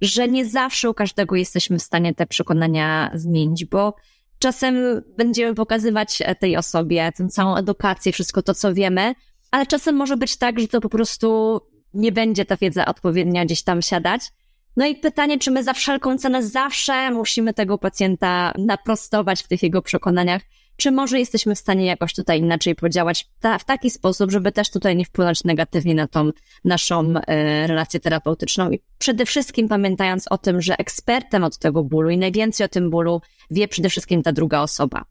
że nie zawsze u każdego jesteśmy w stanie te przekonania zmienić, bo czasem będziemy pokazywać tej osobie tę całą edukację, wszystko to, co wiemy, ale czasem może być tak, że to po prostu nie będzie ta wiedza odpowiednia gdzieś tam siadać. No i pytanie, czy my za wszelką cenę zawsze musimy tego pacjenta naprostować w tych jego przekonaniach, czy może jesteśmy w stanie jakoś tutaj inaczej podziałać ta, w taki sposób, żeby też tutaj nie wpłynąć negatywnie na tą naszą e, relację terapeutyczną i przede wszystkim pamiętając o tym, że ekspertem od tego bólu i najwięcej o tym bólu wie przede wszystkim ta druga osoba.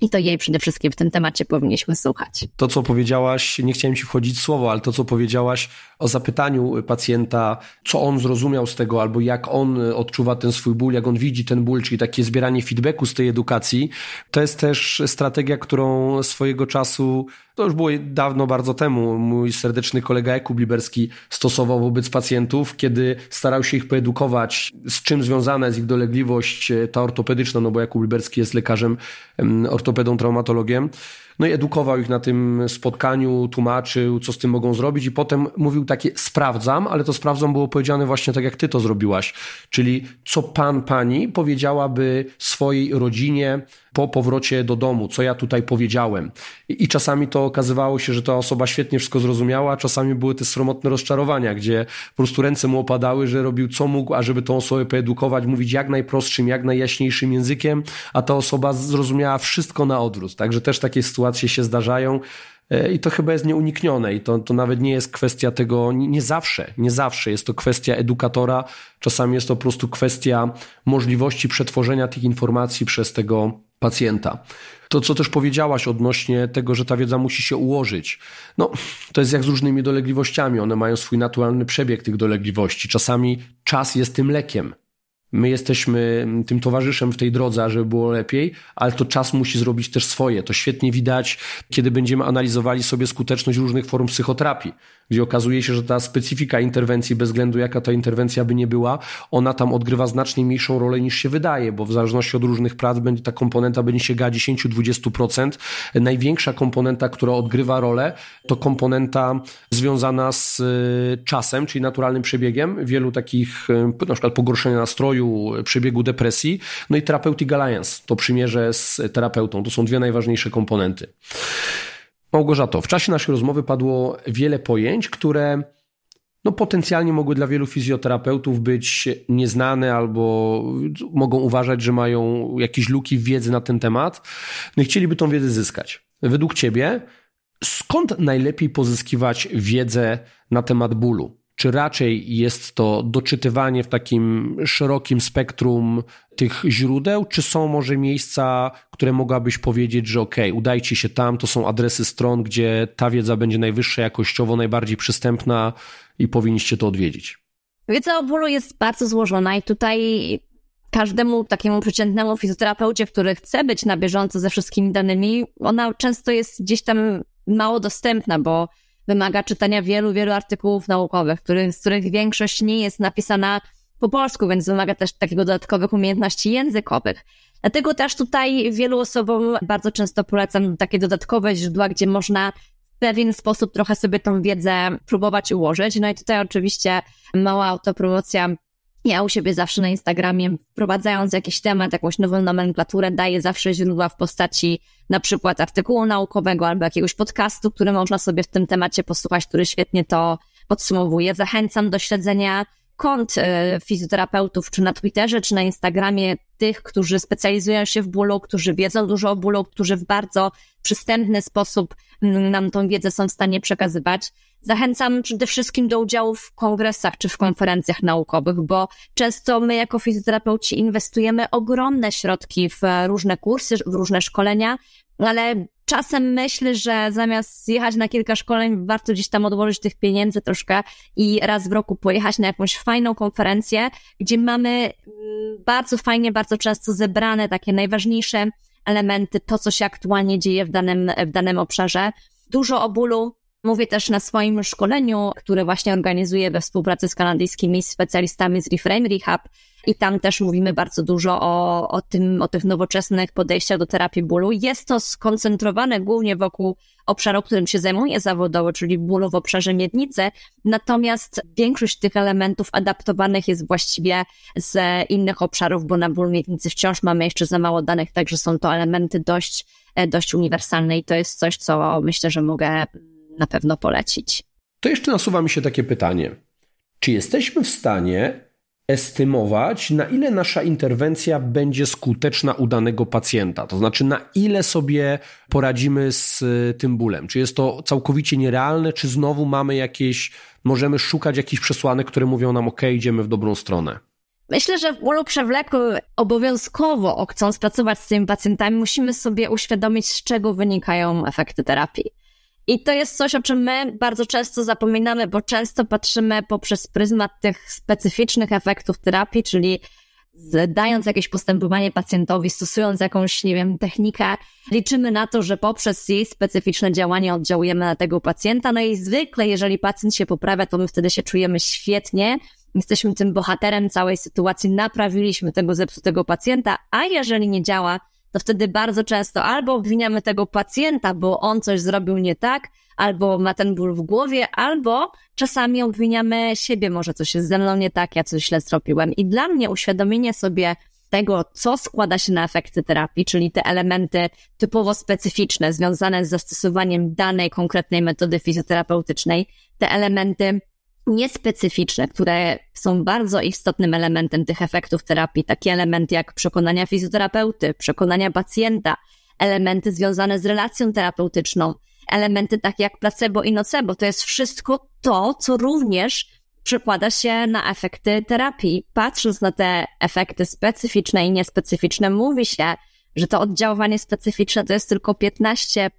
I to jej przede wszystkim w tym temacie powinniśmy słuchać. To, co powiedziałaś, nie chciałem ci wchodzić w słowo, ale to, co powiedziałaś o zapytaniu pacjenta, co on zrozumiał z tego, albo jak on odczuwa ten swój ból, jak on widzi ten ból, czyli takie zbieranie feedbacku z tej edukacji, to jest też strategia, którą swojego czasu To już było dawno, bardzo temu. Mój serdeczny kolega Jakub Liberski stosował wobec pacjentów, kiedy starał się ich poedukować, z czym związana jest ich dolegliwość e, ta ortopedyczna, no bo Jakub Liberski jest lekarzem, ortopedą, traumatologiem. No i edukował ich na tym spotkaniu, tłumaczył, co z tym mogą zrobić i potem mówił takie sprawdzam, ale to sprawdzam było powiedziane właśnie tak, jak ty to zrobiłaś. Czyli co pan, pani powiedziałaby swojej rodzinie po powrocie do domu, co ja tutaj powiedziałem. I, I, czasami to okazywało się, że ta osoba świetnie wszystko zrozumiała, a czasami były te sromotne rozczarowania, gdzie po prostu ręce mu opadały, że robił co mógł, ażeby tą osobę poedukować, mówić jak najprostszym, jak najjaśniejszym językiem, a ta osoba zrozumiała wszystko na odwrót. Także też takie sytuacje się zdarzają. E, I to chyba jest nieuniknione i to, to nawet nie jest kwestia tego, nie zawsze, nie zawsze jest to kwestia edukatora, czasami jest to po prostu kwestia możliwości przetworzenia tych informacji przez tego pacjenta. To, co też powiedziałaś odnośnie tego, że ta wiedza musi się ułożyć. No, to jest jak z różnymi dolegliwościami. One mają swój naturalny przebieg tych dolegliwości. Czasami czas jest tym lekiem. My jesteśmy tym towarzyszem w tej drodze, żeby było lepiej, ale to czas musi zrobić też swoje. To świetnie widać, kiedy będziemy analizowali sobie skuteczność różnych form psychoterapii gdzie okazuje się, że ta specyfika interwencji, bez względu jaka ta interwencja by nie była, ona tam odgrywa znacznie mniejszą rolę niż się wydaje, bo w zależności od różnych prac będzie ta komponenta będzie sięgała 10-20%. Największa komponenta, która odgrywa rolę, to komponenta związana z y, czasem, czyli naturalnym przebiegiem wielu takich, y, na przykład pogorszenia nastroju, przebiegu depresji, no i Therapeutic Alliance, to przymierze z terapeutą. To są dwie najważniejsze komponenty. Małgorzato, w czasie naszej rozmowy padło wiele pojęć, które no, potencjalnie mogły dla wielu fizjoterapeutów być nieznane albo mogą uważać, że mają jakieś luki wiedzy na ten temat. No i chcieliby tą wiedzę zyskać. Według Ciebie, skąd najlepiej pozyskiwać wiedzę na temat bólu? Czy raczej jest to doczytywanie w takim szerokim spektrum tych źródeł, czy są może miejsca, które mogłabyś powiedzieć, że ok, udajcie się tam, to są adresy stron, gdzie ta wiedza będzie najwyższa jakościowo, najbardziej przystępna i powinniście to odwiedzić? Wiedza o bólu jest bardzo złożona i tutaj każdemu takiemu przeciętnemu fizjoterapeucie, który chce być na bieżąco ze wszystkimi danymi, ona często jest gdzieś tam mało dostępna, bo wymaga czytania wielu, wielu artykułów naukowych, których, z których większość nie jest napisana po polsku, więc wymaga też takiego dodatkowych umiejętności językowych. Dlatego też tutaj wielu osobom bardzo często polecam takie dodatkowe źródła, gdzie można w pewien sposób trochę sobie tą wiedzę próbować ułożyć. No i tutaj oczywiście mała autopromocja ja u siebie zawsze na Instagramie, wprowadzając jakiś temat, jakąś nową nomenklaturę, daję zawsze źródła w postaci na przykład artykułu naukowego albo jakiegoś podcastu, który można sobie w tym temacie posłuchać, który świetnie to podsumowuje. Zachęcam do śledzenia kont e, fizjoterapeutów, czy na Twitterze, czy na Instagramie, tych, którzy specjalizują się w bólu, którzy wiedzą dużo o bólu, którzy w bardzo przystępny sposób mm, nam tą wiedzę są w stanie przekazywać. Zachęcam przede wszystkim do udziału w kongresach czy w konferencjach naukowych, bo często my jako fizjoterapeuci inwestujemy ogromne środki w różne kursy, w różne szkolenia, ale czasem myślę, że zamiast jechać na kilka szkoleń, warto gdzieś tam odłożyć tych pieniędzy troszkę i raz w roku pojechać na jakąś fajną konferencję, gdzie mamy mm, bardzo fajnie, bardzo często zebrane takie najważniejsze elementy, to co się aktualnie dzieje w danym, w danym obszarze. Dużo o bólu, Mówię też na swoim szkoleniu, które właśnie organizuję we współpracy z kanadyjskimi specjalistami z Reframe Rehab. I tam też mówimy bardzo dużo o, o tym, o tych nowoczesnych podejściach do terapii bólu. Jest to skoncentrowane głównie wokół obszaru, którym się zajmuję zawodowo, czyli bólu w obszarze miednicy. Natomiast większość tych elementów adaptowanych jest właściwie z innych obszarów, bo na ból miednicy wciąż mamy jeszcze za mało danych, także są to elementy dość, dość uniwersalne i to jest coś, co myślę, że mogę na pewno polecić. To jeszcze nasuwa mi się takie pytanie. Czy jesteśmy w stanie estymować, na ile nasza interwencja będzie skuteczna u danego pacjenta? To znaczy, na ile sobie poradzimy z y, tym bólem? Czy jest to całkowicie nierealne, czy znowu mamy jakieś, możemy szukać jakichś przesłanek, które mówią nam, ok, idziemy w dobrą stronę? Myślę, że w bólu przewlekłym obowiązkowo, chcąc pracować z tymi pacjentami, musimy sobie uświadomić, z czego wynikają efekty terapii. I to jest coś, o czym my bardzo często zapominamy, bo często patrzymy poprzez pryzmat tych specyficznych efektów terapii, czyli dając jakieś postępowanie pacjentowi, stosując jakąś, nie wiem, technikę, liczymy na to, że poprzez jej specyficzne działanie oddziałujemy na tego pacjenta. No i zwykle, jeżeli pacjent się poprawia, to my wtedy się czujemy świetnie, jesteśmy tym bohaterem całej sytuacji, naprawiliśmy tego zepsutego pacjenta, a jeżeli nie działa, to wtedy bardzo często albo obwiniamy tego pacjenta, bo on coś zrobił nie tak, albo ma ten ból w głowie, albo czasami obwiniamy siebie, może coś jest ze mną nie tak, ja coś źle zrobiłem. I dla mnie uświadomienie sobie tego, co składa się na efekty terapii, czyli te elementy typowo specyficzne, związane z zastosowaniem danej konkretnej metody fizjoterapeutycznej, te elementy niespecyficzne, które są bardzo istotnym elementem tych efektów terapii, takie elementy jak przekonania fizjoterapeuty, przekonania pacjenta, elementy związane z relacją terapeutyczną, elementy takie jak placebo i nocebo. To jest wszystko to, co również przekłada się na efekty terapii. Patrząc na te efekty specyficzne i niespecyficzne, mówi się, że to oddziaływanie specyficzne to jest tylko 15%,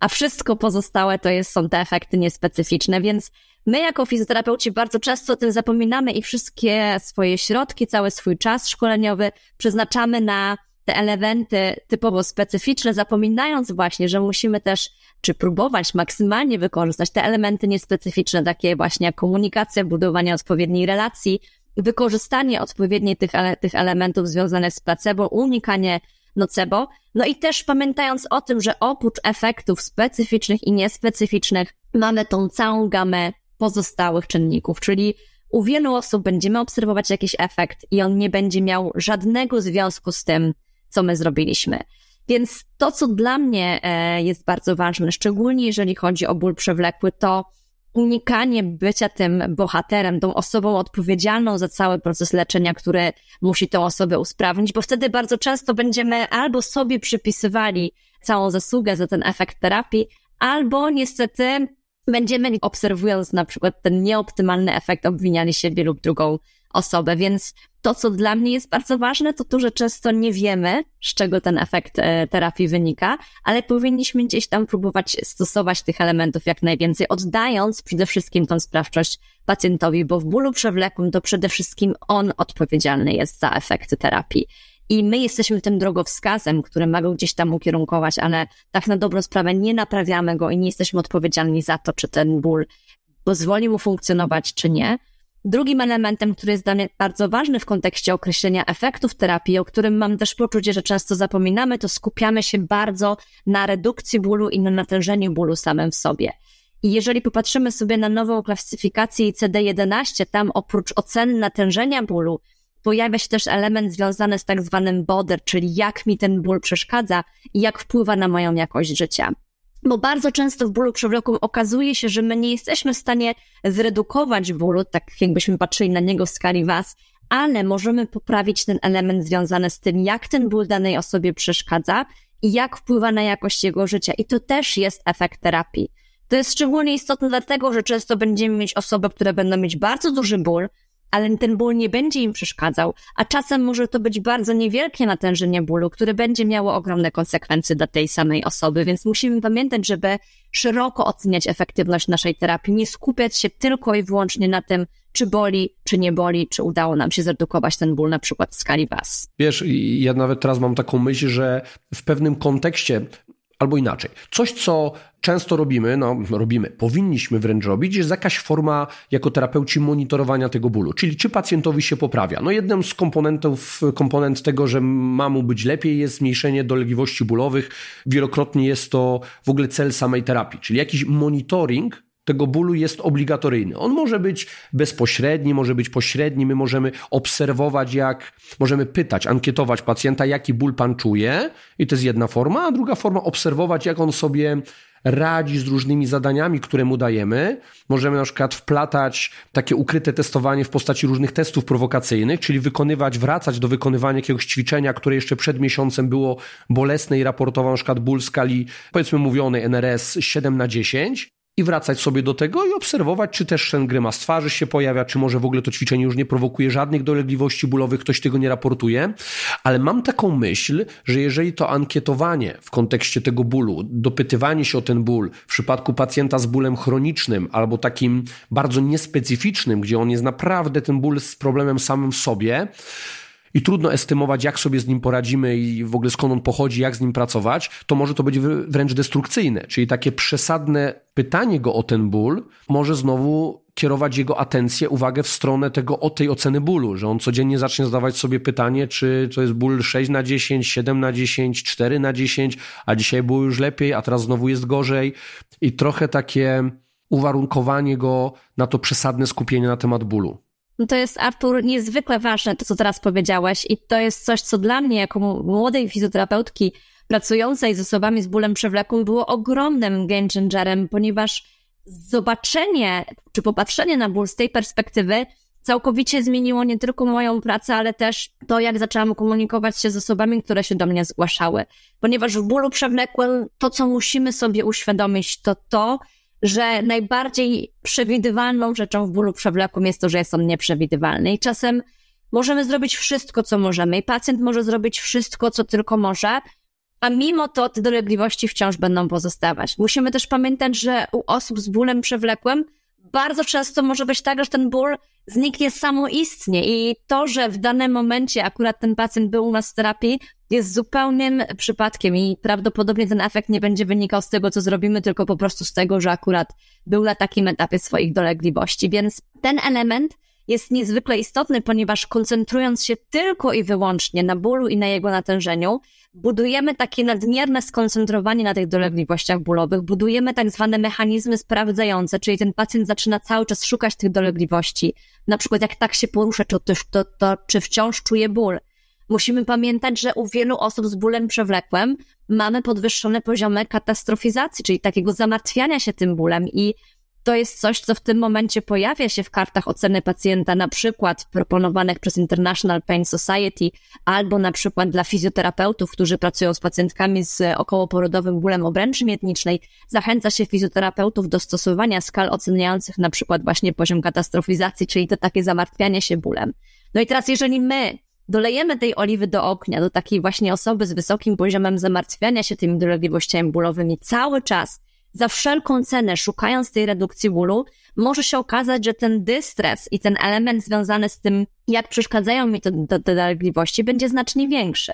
a wszystko pozostałe to jest, są te efekty niespecyficzne, więc my jako fizjoterapeuci bardzo często o tym zapominamy i wszystkie swoje środki, cały swój czas szkoleniowy przeznaczamy na te elementy typowo specyficzne, zapominając właśnie, że musimy też czy próbować maksymalnie wykorzystać te elementy niespecyficzne, takie właśnie jak komunikacja, budowanie odpowiedniej relacji, wykorzystanie odpowiedniej tych, tych elementów związanych z placebo, unikanie nocebo. No i też pamiętając o tym, że oprócz efektów specyficznych i niespecyficznych mamy tą całą gamę pozostałych czynników, czyli u wielu osób będziemy obserwować jakiś efekt i on nie będzie miał żadnego związku z tym, co my zrobiliśmy. Więc to, co dla mnie e, jest bardzo ważne, szczególnie jeżeli chodzi o ból przewlekły, to unikanie bycia tym bohaterem, tą osobą odpowiedzialną za cały proces leczenia, który musi tę osobę usprawnić, bo wtedy bardzo często będziemy albo sobie przypisywali całą zasługę za ten efekt terapii, albo niestety będziemy, obserwując na przykład ten nieoptymalny efekt, obwiniali siebie lub drugą osobę, więc to, co dla mnie jest bardzo ważne, to to, że często nie wiemy, z czego ten efekt e, terapii wynika, ale powinniśmy gdzieś tam próbować stosować tych elementów jak najwięcej, oddając przede wszystkim tą sprawczość pacjentowi, bo w bólu przewlekłym to przede wszystkim on odpowiedzialny jest za efekty terapii. I my jesteśmy tym drogowskazem, który ma go gdzieś tam ukierunkować, ale tak na dobrą sprawę nie naprawiamy go i nie jesteśmy odpowiedzialni za to, czy ten ból pozwoli mu funkcjonować, czy nie. Drugim elementem, który jest dla mnie bardzo ważny w kontekście określenia efektów terapii, o którym mam też poczucie, że często zapominamy, to skupiamy się bardzo na redukcji bólu i na natężeniu bólu samym w sobie. I jeżeli popatrzymy sobie na nową klasyfikację ICD-11, tam oprócz oceny natężenia bólu, pojawia się też element związany z tak zwanym border, czyli jak mi ten ból przeszkadza i jak wpływa na moją jakość życia. Bo bardzo często w bólu przewlekłym okazuje się, że my nie jesteśmy w stanie zredukować bólu, tak jakbyśmy patrzyli na niego w skali was, ale możemy poprawić ten element związany z tym, jak ten ból danej osobie przeszkadza i jak wpływa na jakość jego życia. I to też jest efekt terapii. To jest szczególnie istotne dlatego, że często będziemy mieć osoby, które będą mieć bardzo duży ból, ale ten ból nie będzie im przeszkadzał, a czasem może to być bardzo niewielkie natężenie bólu, które będzie miało ogromne konsekwencje dla tej samej osoby, więc musimy pamiętać, żeby szeroko oceniać efektywność naszej terapii, nie skupiać się tylko i wyłącznie na tym, czy boli, czy nie boli, czy udało nam się zredukować ten ból na przykład w skali was. Wiesz, ja nawet teraz mam taką myśl, że w pewnym kontekście Albo inaczej. Coś, co często robimy, no robimy, powinniśmy wręcz robić, jest jakaś forma jako terapeuci monitorowania tego bólu, czyli czy pacjentowi się poprawia. No jednym z komponentów, komponent tego, że ma mu być lepiej jest zmniejszenie dolegliwości bólowych. Wielokrotnie jest to w ogóle cel samej terapii, czyli jakiś monitoring tego bólu jest obligatoryjny. On może być bezpośredni, może być pośredni. My możemy obserwować, jak możemy pytać, ankietować pacjenta, jaki ból pan czuje, i to jest jedna forma, a druga forma obserwować, jak on sobie radzi z różnymi zadaniami, które mu dajemy. Możemy na przykład wplatać takie ukryte testowanie w postaci różnych testów prowokacyjnych, czyli wykonywać, wracać do wykonywania jakiegoś ćwiczenia, które jeszcze przed miesiącem było bolesne i raportował na przykład ból w skali, powiedzmy mówionej NRS 7 na 10 i wracać sobie do tego i obserwować, czy też ten grymas twarzy się pojawia, czy może w ogóle to ćwiczenie już nie prowokuje żadnych dolegliwości bólowych, ktoś tego nie raportuje. Ale mam taką myśl, że jeżeli to ankietowanie w kontekście tego bólu, dopytywanie się o ten ból w przypadku pacjenta z bólem chronicznym albo takim bardzo niespecyficznym, gdzie on jest naprawdę ten ból z problemem samym w sobie, i trudno estymować, jak sobie z nim poradzimy i w ogóle skąd on pochodzi, jak z nim pracować, to może to być wręcz destrukcyjne. Czyli takie przesadne pytanie go o ten ból może znowu kierować jego atencję, uwagę w stronę tego, o tej oceny bólu, że on codziennie zacznie zadawać sobie pytanie, czy to jest ból 6 na 10, 7 na 10, 4 na 10, a dzisiaj było już lepiej, a teraz znowu jest gorzej. I trochę takie uwarunkowanie go na to przesadne skupienie na temat bólu. No to jest, Artur, niezwykle ważne, to co teraz powiedziałeś i to jest coś, co dla mnie, jako młodej fizjoterapeutki pracującej z osobami z bólem przewlekłym było ogromnym game changerem, ponieważ zobaczenie czy popatrzenie na ból z tej perspektywy całkowicie zmieniło nie tylko moją pracę, ale też to, jak zaczęłam komunikować się z osobami, które się do mnie zgłaszały. Ponieważ w bólu przewlekłym to, co musimy sobie uświadomić, to to, że najbardziej przewidywalną rzeczą w bólu przewlekłym jest to, że jest on nieprzewidywalny. I czasem możemy zrobić wszystko, co możemy, i pacjent może zrobić wszystko, co tylko może, a mimo to te dolegliwości wciąż będą pozostawać. Musimy też pamiętać, że u osób z bólem przewlekłym bardzo często może być tak, że ten ból zniknie samoistnie i to, że w danym momencie akurat ten pacjent był u nas w terapii, jest zupełnym przypadkiem i prawdopodobnie ten efekt nie będzie wynikał z tego, co zrobimy, tylko po prostu z tego, że akurat był na takim etapie swoich dolegliwości. Więc ten element jest niezwykle istotny, ponieważ koncentrując się tylko i wyłącznie na bólu i na jego natężeniu, budujemy takie nadmierne skoncentrowanie na tych dolegliwościach bólowych, budujemy tak zwane mechanizmy sprawdzające, czyli ten pacjent zaczyna cały czas szukać tych dolegliwości. Na przykład jak tak się porusza, to, to, to, to czy wciąż czuje ból. Musimy pamiętać, że u wielu osób z bólem przewlekłym mamy podwyższone poziomy katastrofizacji, czyli takiego zamartwiania się tym bólem i to jest coś, co w tym momencie pojawia się w kartach oceny pacjenta, na przykład proponowanych przez International Pain Society, albo na przykład dla fizjoterapeutów, którzy pracują z pacjentkami z okołoporodowym bólem obręczy miednicznej. Zachęca się fizjoterapeutów do stosowania skal oceniających na przykład właśnie poziom katastrofizacji, czyli to takie zamartwianie się bólem. No i teraz, jeżeli my dolejemy tej oliwy do ognia, do takiej właśnie osoby z wysokim poziomem zamartwiania się tymi dolegliwościami bólowymi cały czas, za wszelką cenę, szukając tej redukcji bólu, może się okazać, że ten dystres i ten element związany z tym, jak przeszkadzają mi te, te, te dolegliwości, będzie znacznie większy.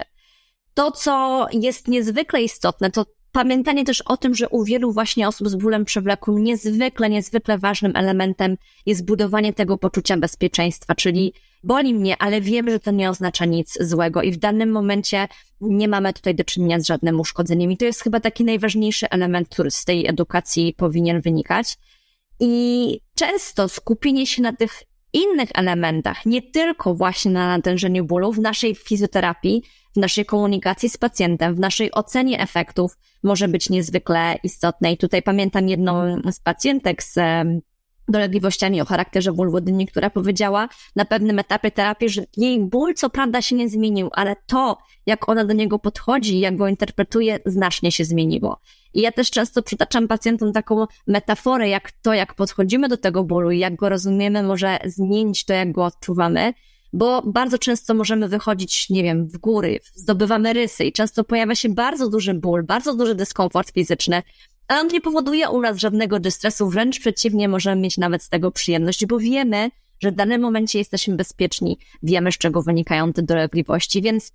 To, co jest niezwykle istotne, to pamiętanie też o tym, że u wielu właśnie osób z bólem przewlekłym niezwykle, niezwykle ważnym elementem jest budowanie tego poczucia bezpieczeństwa, czyli boli mnie, ale wiem, że to nie oznacza nic złego i w danym momencie nie mamy tutaj do czynienia z żadnym uszkodzeniem. I to jest chyba taki najważniejszy element, który z tej edukacji powinien wynikać. I często skupienie się na tych innych elementach, nie tylko właśnie na natężeniu bólu w naszej fizjoterapii, w naszej komunikacji z pacjentem, w naszej ocenie efektów może być niezwykle istotne. I tutaj pamiętam jedną z pacjentek z dolegliwościami o charakterze ból wodynni, która powiedziała na pewnym etapie terapii, że jej ból co prawda się nie zmienił, ale to, jak ona do niego podchodzi, jak go interpretuje, znacznie się zmieniło. I ja też często przytaczam pacjentom taką metaforę, jak to, jak podchodzimy do tego bólu i jak go rozumiemy, może zmienić to, jak go odczuwamy, bo bardzo często możemy wychodzić, nie wiem, w góry, zdobywamy rysy i często pojawia się bardzo duży ból, bardzo duży dyskomfort fizyczny, a on nie powoduje u nas żadnego dystresu, wręcz przeciwnie, możemy mieć nawet z tego przyjemność, bo wiemy, że w danym momencie jesteśmy bezpieczni, wiemy, z czego wynikają te dolegliwości, więc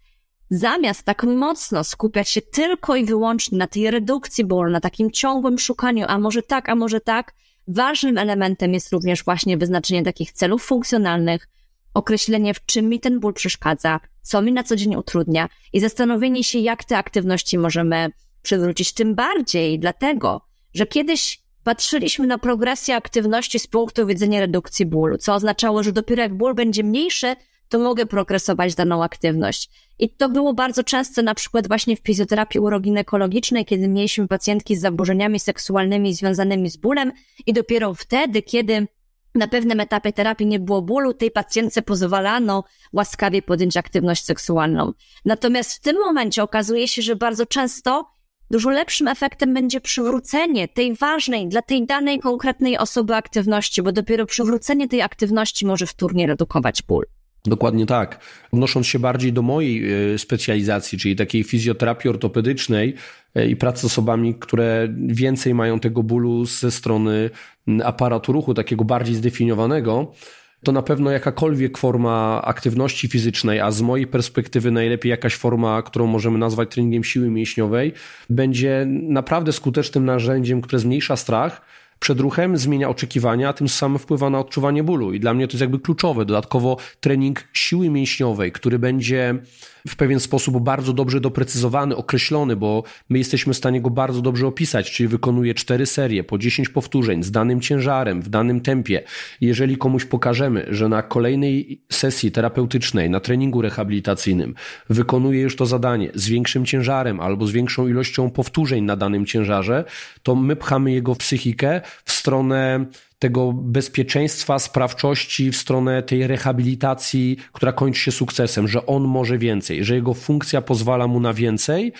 zamiast tak mocno skupiać się tylko i wyłącznie na tej redukcji bólu, na takim ciągłym szukaniu, a może tak, a może tak, ważnym elementem jest również właśnie wyznaczenie takich celów funkcjonalnych, określenie, w czym mi ten ból przeszkadza, co mi na co dzień utrudnia i zastanowienie się, jak te aktywności możemy przywrócić. Tym bardziej dlatego, że kiedyś patrzyliśmy na progresję aktywności z punktu widzenia redukcji bólu, co oznaczało, że dopiero jak ból będzie mniejszy, to mogę progresować daną aktywność. I to było bardzo często na przykład właśnie w fizjoterapii uroginekologicznej, kiedy mieliśmy pacjentki z zaburzeniami seksualnymi związanymi z bólem i dopiero wtedy, kiedy na pewnym etapie terapii nie było bólu, tej pacjentce pozwalano łaskawie podjąć aktywność seksualną. Natomiast w tym momencie okazuje się, że bardzo często dużo lepszym efektem będzie przywrócenie tej ważnej dla tej danej konkretnej osoby aktywności, bo dopiero przywrócenie tej aktywności może wtórnie redukować ból. Dokładnie tak. Odnosząc się bardziej do mojej e, specjalizacji, czyli takiej fizjoterapii ortopedycznej e, i pracy z osobami, które więcej mają tego bólu ze strony aparatu ruchu, takiego bardziej zdefiniowanego, to na pewno jakakolwiek forma aktywności fizycznej, a z mojej perspektywy najlepiej jakaś forma, którą możemy nazwać treningiem siły mięśniowej, będzie naprawdę skutecznym narzędziem, które zmniejsza strach, przed ruchem, zmienia oczekiwania, a tym samym wpływa na odczuwanie bólu. I dla mnie to jest jakby kluczowe. Dodatkowo trening siły mięśniowej, który będzie w pewien sposób bardzo dobrze doprecyzowany, określony, bo my jesteśmy w stanie go bardzo dobrze opisać, czyli wykonuje cztery serie po 10 powtórzeń z danym ciężarem, w danym tempie. Jeżeli komuś pokażemy, że na kolejnej sesji terapeutycznej, na treningu rehabilitacyjnym wykonuje już to zadanie z większym ciężarem albo z większą ilością powtórzeń na danym ciężarze, to my pchamy jego psychikę w stronę tego bezpieczeństwa, sprawczości, w stronę tej rehabilitacji, która kończy się sukcesem, że on może więcej, że jego funkcja pozwala mu na więcej.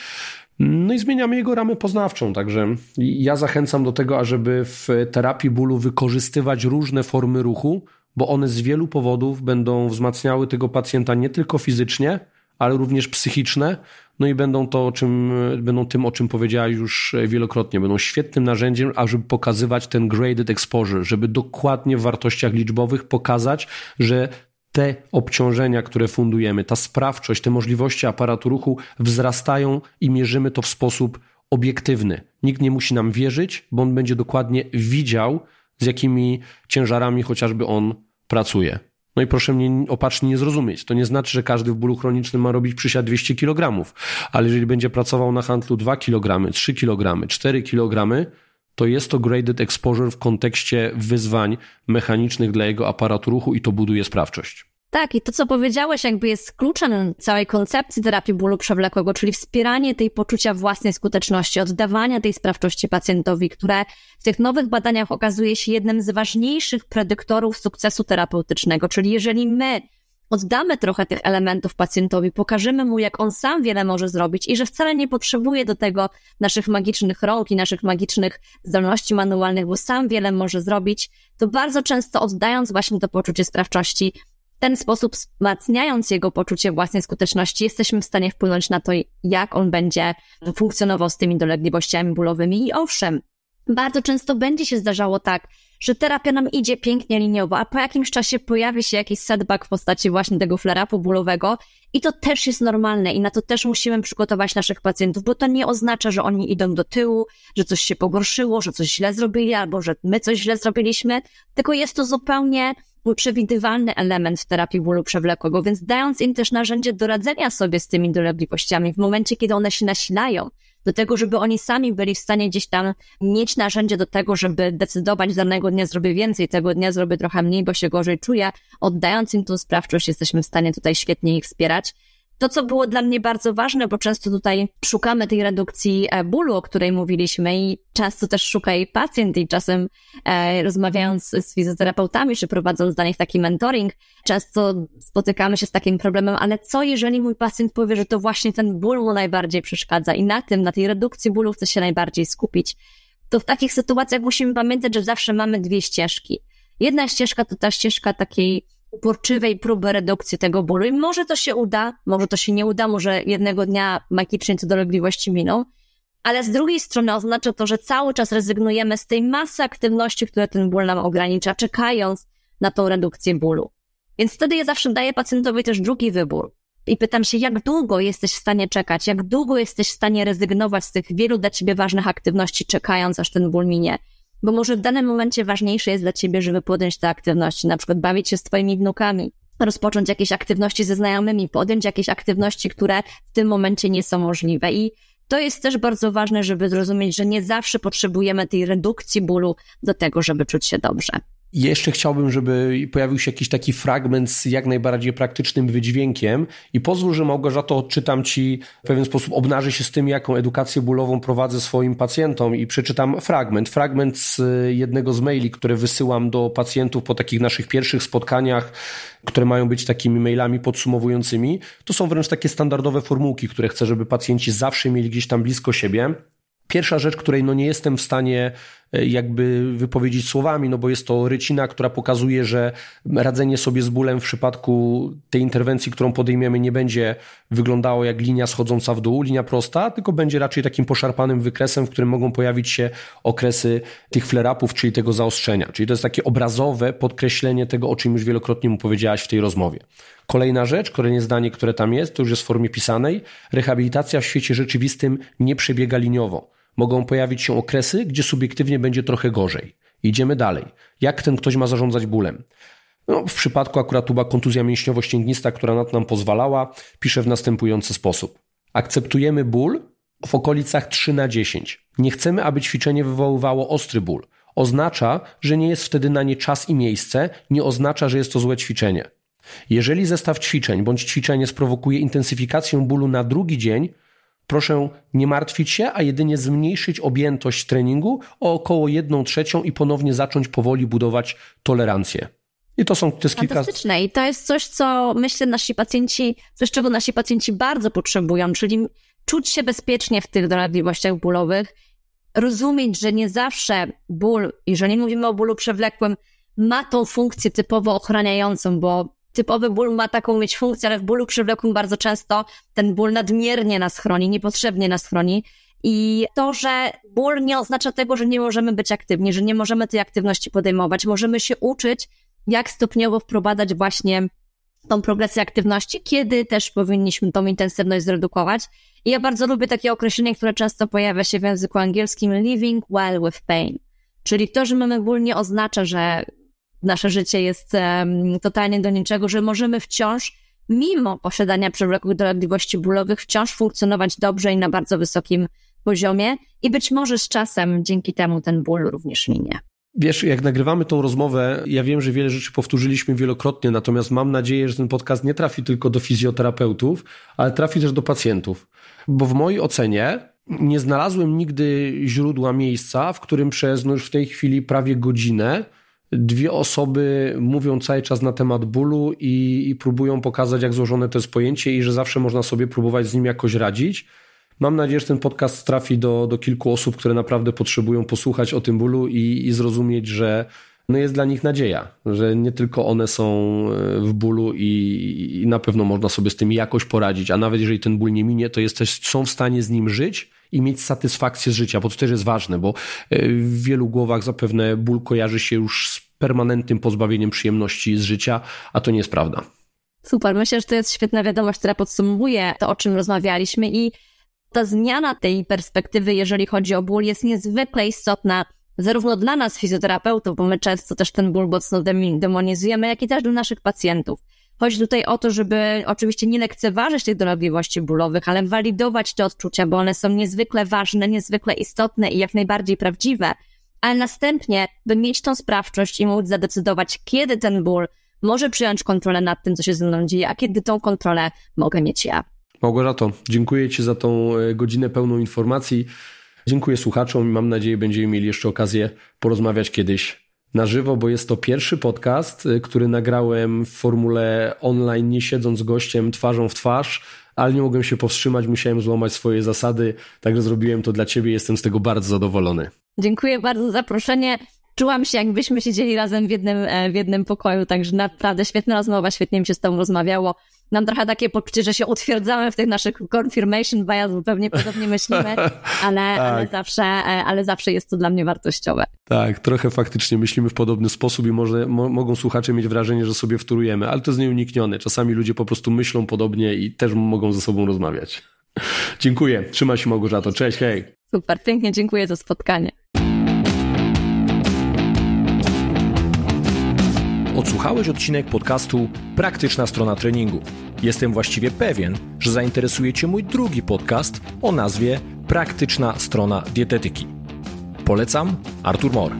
No i zmieniamy jego ramę poznawczą, także ja zachęcam do tego, ażeby w terapii bólu wykorzystywać różne formy ruchu, bo one z wielu powodów będą wzmacniały tego pacjenta nie tylko fizycznie, ale również psychiczne, no i będą to, o czym, będą tym, o czym powiedziałaś już wielokrotnie, będą świetnym narzędziem, ażeby pokazywać ten graded exposure, żeby dokładnie w wartościach liczbowych pokazać, że te obciążenia, które fundujemy, ta sprawczość, te możliwości aparatu ruchu wzrastają i mierzymy to w sposób obiektywny. Nikt nie musi nam wierzyć, bo on będzie dokładnie widział, z jakimi ciężarami chociażby on pracuje. No i proszę mnie opacznie nie zrozumieć. To nie znaczy, że każdy w bólu chronicznym ma robić przysiad 200 kg, ale jeżeli będzie pracował na handlu 2 kg, 3 kg, 4 kg, to jest to graded exposure w kontekście wyzwań mechanicznych dla jego aparatu ruchu i to buduje sprawczość. Tak, i to, co powiedziałeś, jakby jest kluczem całej koncepcji terapii bólu przewlekłego, czyli wspieranie tej poczucia własnej skuteczności, oddawania tej sprawczości pacjentowi, które w tych nowych badaniach okazuje się jednym z ważniejszych predyktorów sukcesu terapeutycznego. Czyli jeżeli my oddamy trochę tych elementów pacjentowi, pokażemy mu, jak on sam wiele może zrobić i że wcale nie potrzebuje do tego naszych magicznych rąk i naszych magicznych zdolności manualnych, bo sam wiele może zrobić, to bardzo często oddając właśnie to poczucie sprawczości, ten sposób wzmacniając jego poczucie własnej skuteczności, jesteśmy w stanie wpłynąć na to, jak on będzie funkcjonował z tymi dolegliwościami bólowymi. I owszem, bardzo często będzie się zdarzało tak, że terapia nam idzie pięknie liniowo, a po jakimś czasie pojawi się jakiś setback w postaci właśnie tego flare-upu bólowego i to też jest normalne i na to też musimy przygotować naszych pacjentów, bo to nie oznacza, że oni idą do tyłu, że coś się pogorszyło, że coś źle zrobili albo że my coś źle zrobiliśmy, tylko jest to zupełnie przewidywalny element w terapii bólu przewlekłego, więc dając im też narzędzie do radzenia sobie z tymi dolegliwościami w momencie, kiedy one się nasilają, do tego, żeby oni sami byli w stanie gdzieś tam mieć narzędzie do tego, żeby decydować, danego dnia zrobię więcej, tego dnia zrobię trochę mniej, bo się gorzej czuję. Oddając im tą sprawczość, jesteśmy w stanie tutaj świetnie ich wspierać. To, co było dla mnie bardzo ważne, bo często tutaj szukamy tej redukcji e, bólu, o której mówiliśmy i często też szuka jej pacjent i czasem e, rozmawiając z fizjoterapeutami, czy prowadząc dla nich taki mentoring, często spotykamy się z takim problemem, ale co jeżeli mój pacjent powie, że to właśnie ten ból mu najbardziej przeszkadza i na tym, na tej redukcji bólu chce się najbardziej skupić, to w takich sytuacjach musimy pamiętać, że zawsze mamy dwie ścieżki. Jedna ścieżka to ta ścieżka takiej uporczywej próby redukcji tego bólu. I może to się uda, może to się nie uda, może jednego dnia magicznie te dolegliwości miną, ale z drugiej strony oznacza to, że cały czas rezygnujemy z tej masy aktywności, które ten ból nam ogranicza, czekając na tą redukcję bólu. Więc wtedy ja zawsze daję pacjentowi też drugi wybór. I pytam się, jak długo jesteś w stanie czekać, jak długo jesteś w stanie rezygnować z tych wielu dla ciebie ważnych aktywności, czekając aż ten ból minie. Bo może w danym momencie ważniejsze jest dla ciebie, żeby podjąć te aktywności, na przykład bawić się z twoimi wnukami, rozpocząć jakieś aktywności ze znajomymi, podjąć jakieś aktywności, które w tym momencie nie są możliwe. I to jest też bardzo ważne, żeby zrozumieć, że nie zawsze potrzebujemy tej redukcji bólu do tego, żeby czuć się dobrze. Jeszcze chciałbym, żeby pojawił się jakiś taki fragment z jak najbardziej praktycznym wydźwiękiem i pozwól, że Małgorzato odczytam Ci w pewien sposób, obnaży się z tym, jaką edukację bólową prowadzę swoim pacjentom i przeczytam fragment. Fragment z jednego z maili, które wysyłam do pacjentów po takich naszych pierwszych spotkaniach, które mają być takimi mailami podsumowującymi. To są wręcz takie standardowe formułki, które chcę, żeby pacjenci zawsze mieli gdzieś tam blisko siebie. Pierwsza rzecz, której no nie jestem w stanie e, jakby wypowiedzieć słowami, no bo jest to rycina, która pokazuje, że radzenie sobie z bólem w przypadku tej interwencji, którą podejmiemy, nie będzie wyglądało jak linia schodząca w dół, linia prosta, tylko będzie raczej takim poszarpanym wykresem, w którym mogą pojawić się okresy tych flare-upów, czyli tego zaostrzenia. Czyli to jest takie obrazowe podkreślenie tego, o czym już wielokrotnie mu powiedziałaś w tej rozmowie. Kolejna rzecz, kolejne zdanie, które tam jest, to już jest w formie pisanej. Rehabilitacja w świecie rzeczywistym nie przebiega liniowo. Mogą pojawić się okresy, gdzie subiektywnie będzie trochę gorzej. Idziemy dalej. Jak ten ktoś ma zarządzać bólem? No, w przypadku akurat była kontuzja mięśniowo-ścięgnista, która na to nam pozwalała, pisze w następujący sposób. Akceptujemy ból w okolicach 3 na 10. Nie chcemy, aby ćwiczenie wywoływało ostry ból. Oznacza, że nie jest wtedy na nie czas i miejsce, nie oznacza, że jest to złe ćwiczenie. Jeżeli zestaw ćwiczeń bądź ćwiczenie sprowokuje intensyfikację bólu na drugi dzień, proszę nie martwić się, a jedynie zmniejszyć objętość treningu o około 1 trzecią i ponownie zacząć powoli budować tolerancję. I to są to jest kilka... Fantastyczne i to jest coś, co myślę nasi pacjenci, coś czego nasi pacjenci bardzo potrzebują, czyli czuć się bezpiecznie w tych dolegliwościach bólowych, rozumieć, że nie zawsze ból, jeżeli mówimy o bólu przewlekłym, ma tą funkcję typowo ochraniającą, bo typowy ból ma taką mieć funkcję, ale w bólu przewlekłym bardzo często ten ból nadmiernie nas chroni, niepotrzebnie nas chroni. I to, że ból nie oznacza tego, że nie możemy być aktywni, że nie możemy tej aktywności podejmować. Możemy się uczyć, jak stopniowo wprowadzać właśnie tą progresję aktywności, kiedy też powinniśmy tą intensywność zredukować. I ja bardzo lubię takie określenie, które często pojawia się w języku angielskim living well with pain. Czyli to, że mamy ból nie oznacza, że nasze życie jest totalnie do niczego, że możemy wciąż, mimo posiadania przewlekłych dolegliwości bólowych, wciąż funkcjonować dobrze i na bardzo wysokim poziomie i być może z czasem dzięki temu ten ból również minie. Wiesz, jak nagrywamy tą rozmowę, ja wiem, że wiele rzeczy powtórzyliśmy wielokrotnie, natomiast mam nadzieję, że ten podcast nie trafi tylko do fizjoterapeutów, ale trafi też do pacjentów. Bo w mojej ocenie nie znalazłem nigdy źródła miejsca, w którym przez no już w tej chwili prawie godzinę dwie osoby mówią cały czas na temat bólu i, i próbują pokazać, jak złożone to jest pojęcie i że zawsze można sobie próbować z nim jakoś radzić. Mam nadzieję, że ten podcast trafi do, do kilku osób, które naprawdę potrzebują posłuchać o tym bólu i, i zrozumieć, że no jest dla nich nadzieja, że nie tylko one są e, w bólu i, i, na pewno można sobie z tym jakoś poradzić, a nawet jeżeli ten ból nie minie, to jest też, są w stanie z nim żyć i mieć satysfakcję z życia, bo to też jest ważne, bo e, w wielu głowach zapewne ból kojarzy się już z permanentnym pozbawieniem przyjemności z życia, a to nie jest prawda. Super, myślę, że to jest świetna wiadomość, która podsumowuje to, o czym rozmawialiśmy i ta zmiana tej perspektywy, jeżeli chodzi o ból, jest niezwykle istotna zarówno dla nas, fizjoterapeutów, bo my często też ten ból mocno demonizujemy, jak i też dla naszych pacjentów. Chodzi tutaj o to, żeby oczywiście nie lekceważyć tych dolegliwości bólowych, ale walidować te odczucia, bo one są niezwykle ważne, niezwykle istotne i jak najbardziej prawdziwe, ale następnie, by mieć tą sprawczość i móc zadecydować, kiedy ten ból może przyjąć kontrolę nad tym, co się ze mną dzieje, a kiedy tą kontrolę mogę mieć ja. Małgorzato, dziękuję Ci za tą e, godzinę pełną informacji. Dziękuję słuchaczom i mam nadzieję, będziemy mieli jeszcze okazję porozmawiać kiedyś na żywo, bo jest to pierwszy podcast, e, który nagrałem w formule online, nie siedząc gościem twarzą w twarz, ale nie mogłem się powstrzymać, musiałem złamać swoje zasady, także zrobiłem to dla Ciebie, jestem z tego bardzo zadowolony. Dziękuję bardzo za zaproszenie. Czułam się, jakbyśmy siedzieli razem w jednym, e, w jednym pokoju, także naprawdę świetna rozmowa, świetnie mi się z Tobą rozmawiało nam trochę takie poczucie, że się utwierdzamy w tych naszych confirmation bias, zupełnie podobnie myślimy, ale, tak. ale, zawsze, e, ale zawsze jest to dla mnie wartościowe. Tak, trochę faktycznie myślimy w podobny sposób i może, mo, mogą słuchacze mieć wrażenie, że sobie wtórujemy, ale to jest nieuniknione. Czasami ludzie po prostu myślą podobnie i też mogą ze sobą rozmawiać. Dziękuję. Trzymaj się Małgorzato. Cześć, hej. Super, pięknie dziękuję za spotkanie. Odsłuchałeś odcinek podcastu Praktyczna strona treningu. Jestem właściwie pewien, że zainteresuje Cię mój drugi podcast o nazwie Praktyczna strona dietetyki. Polecam Artur Mor.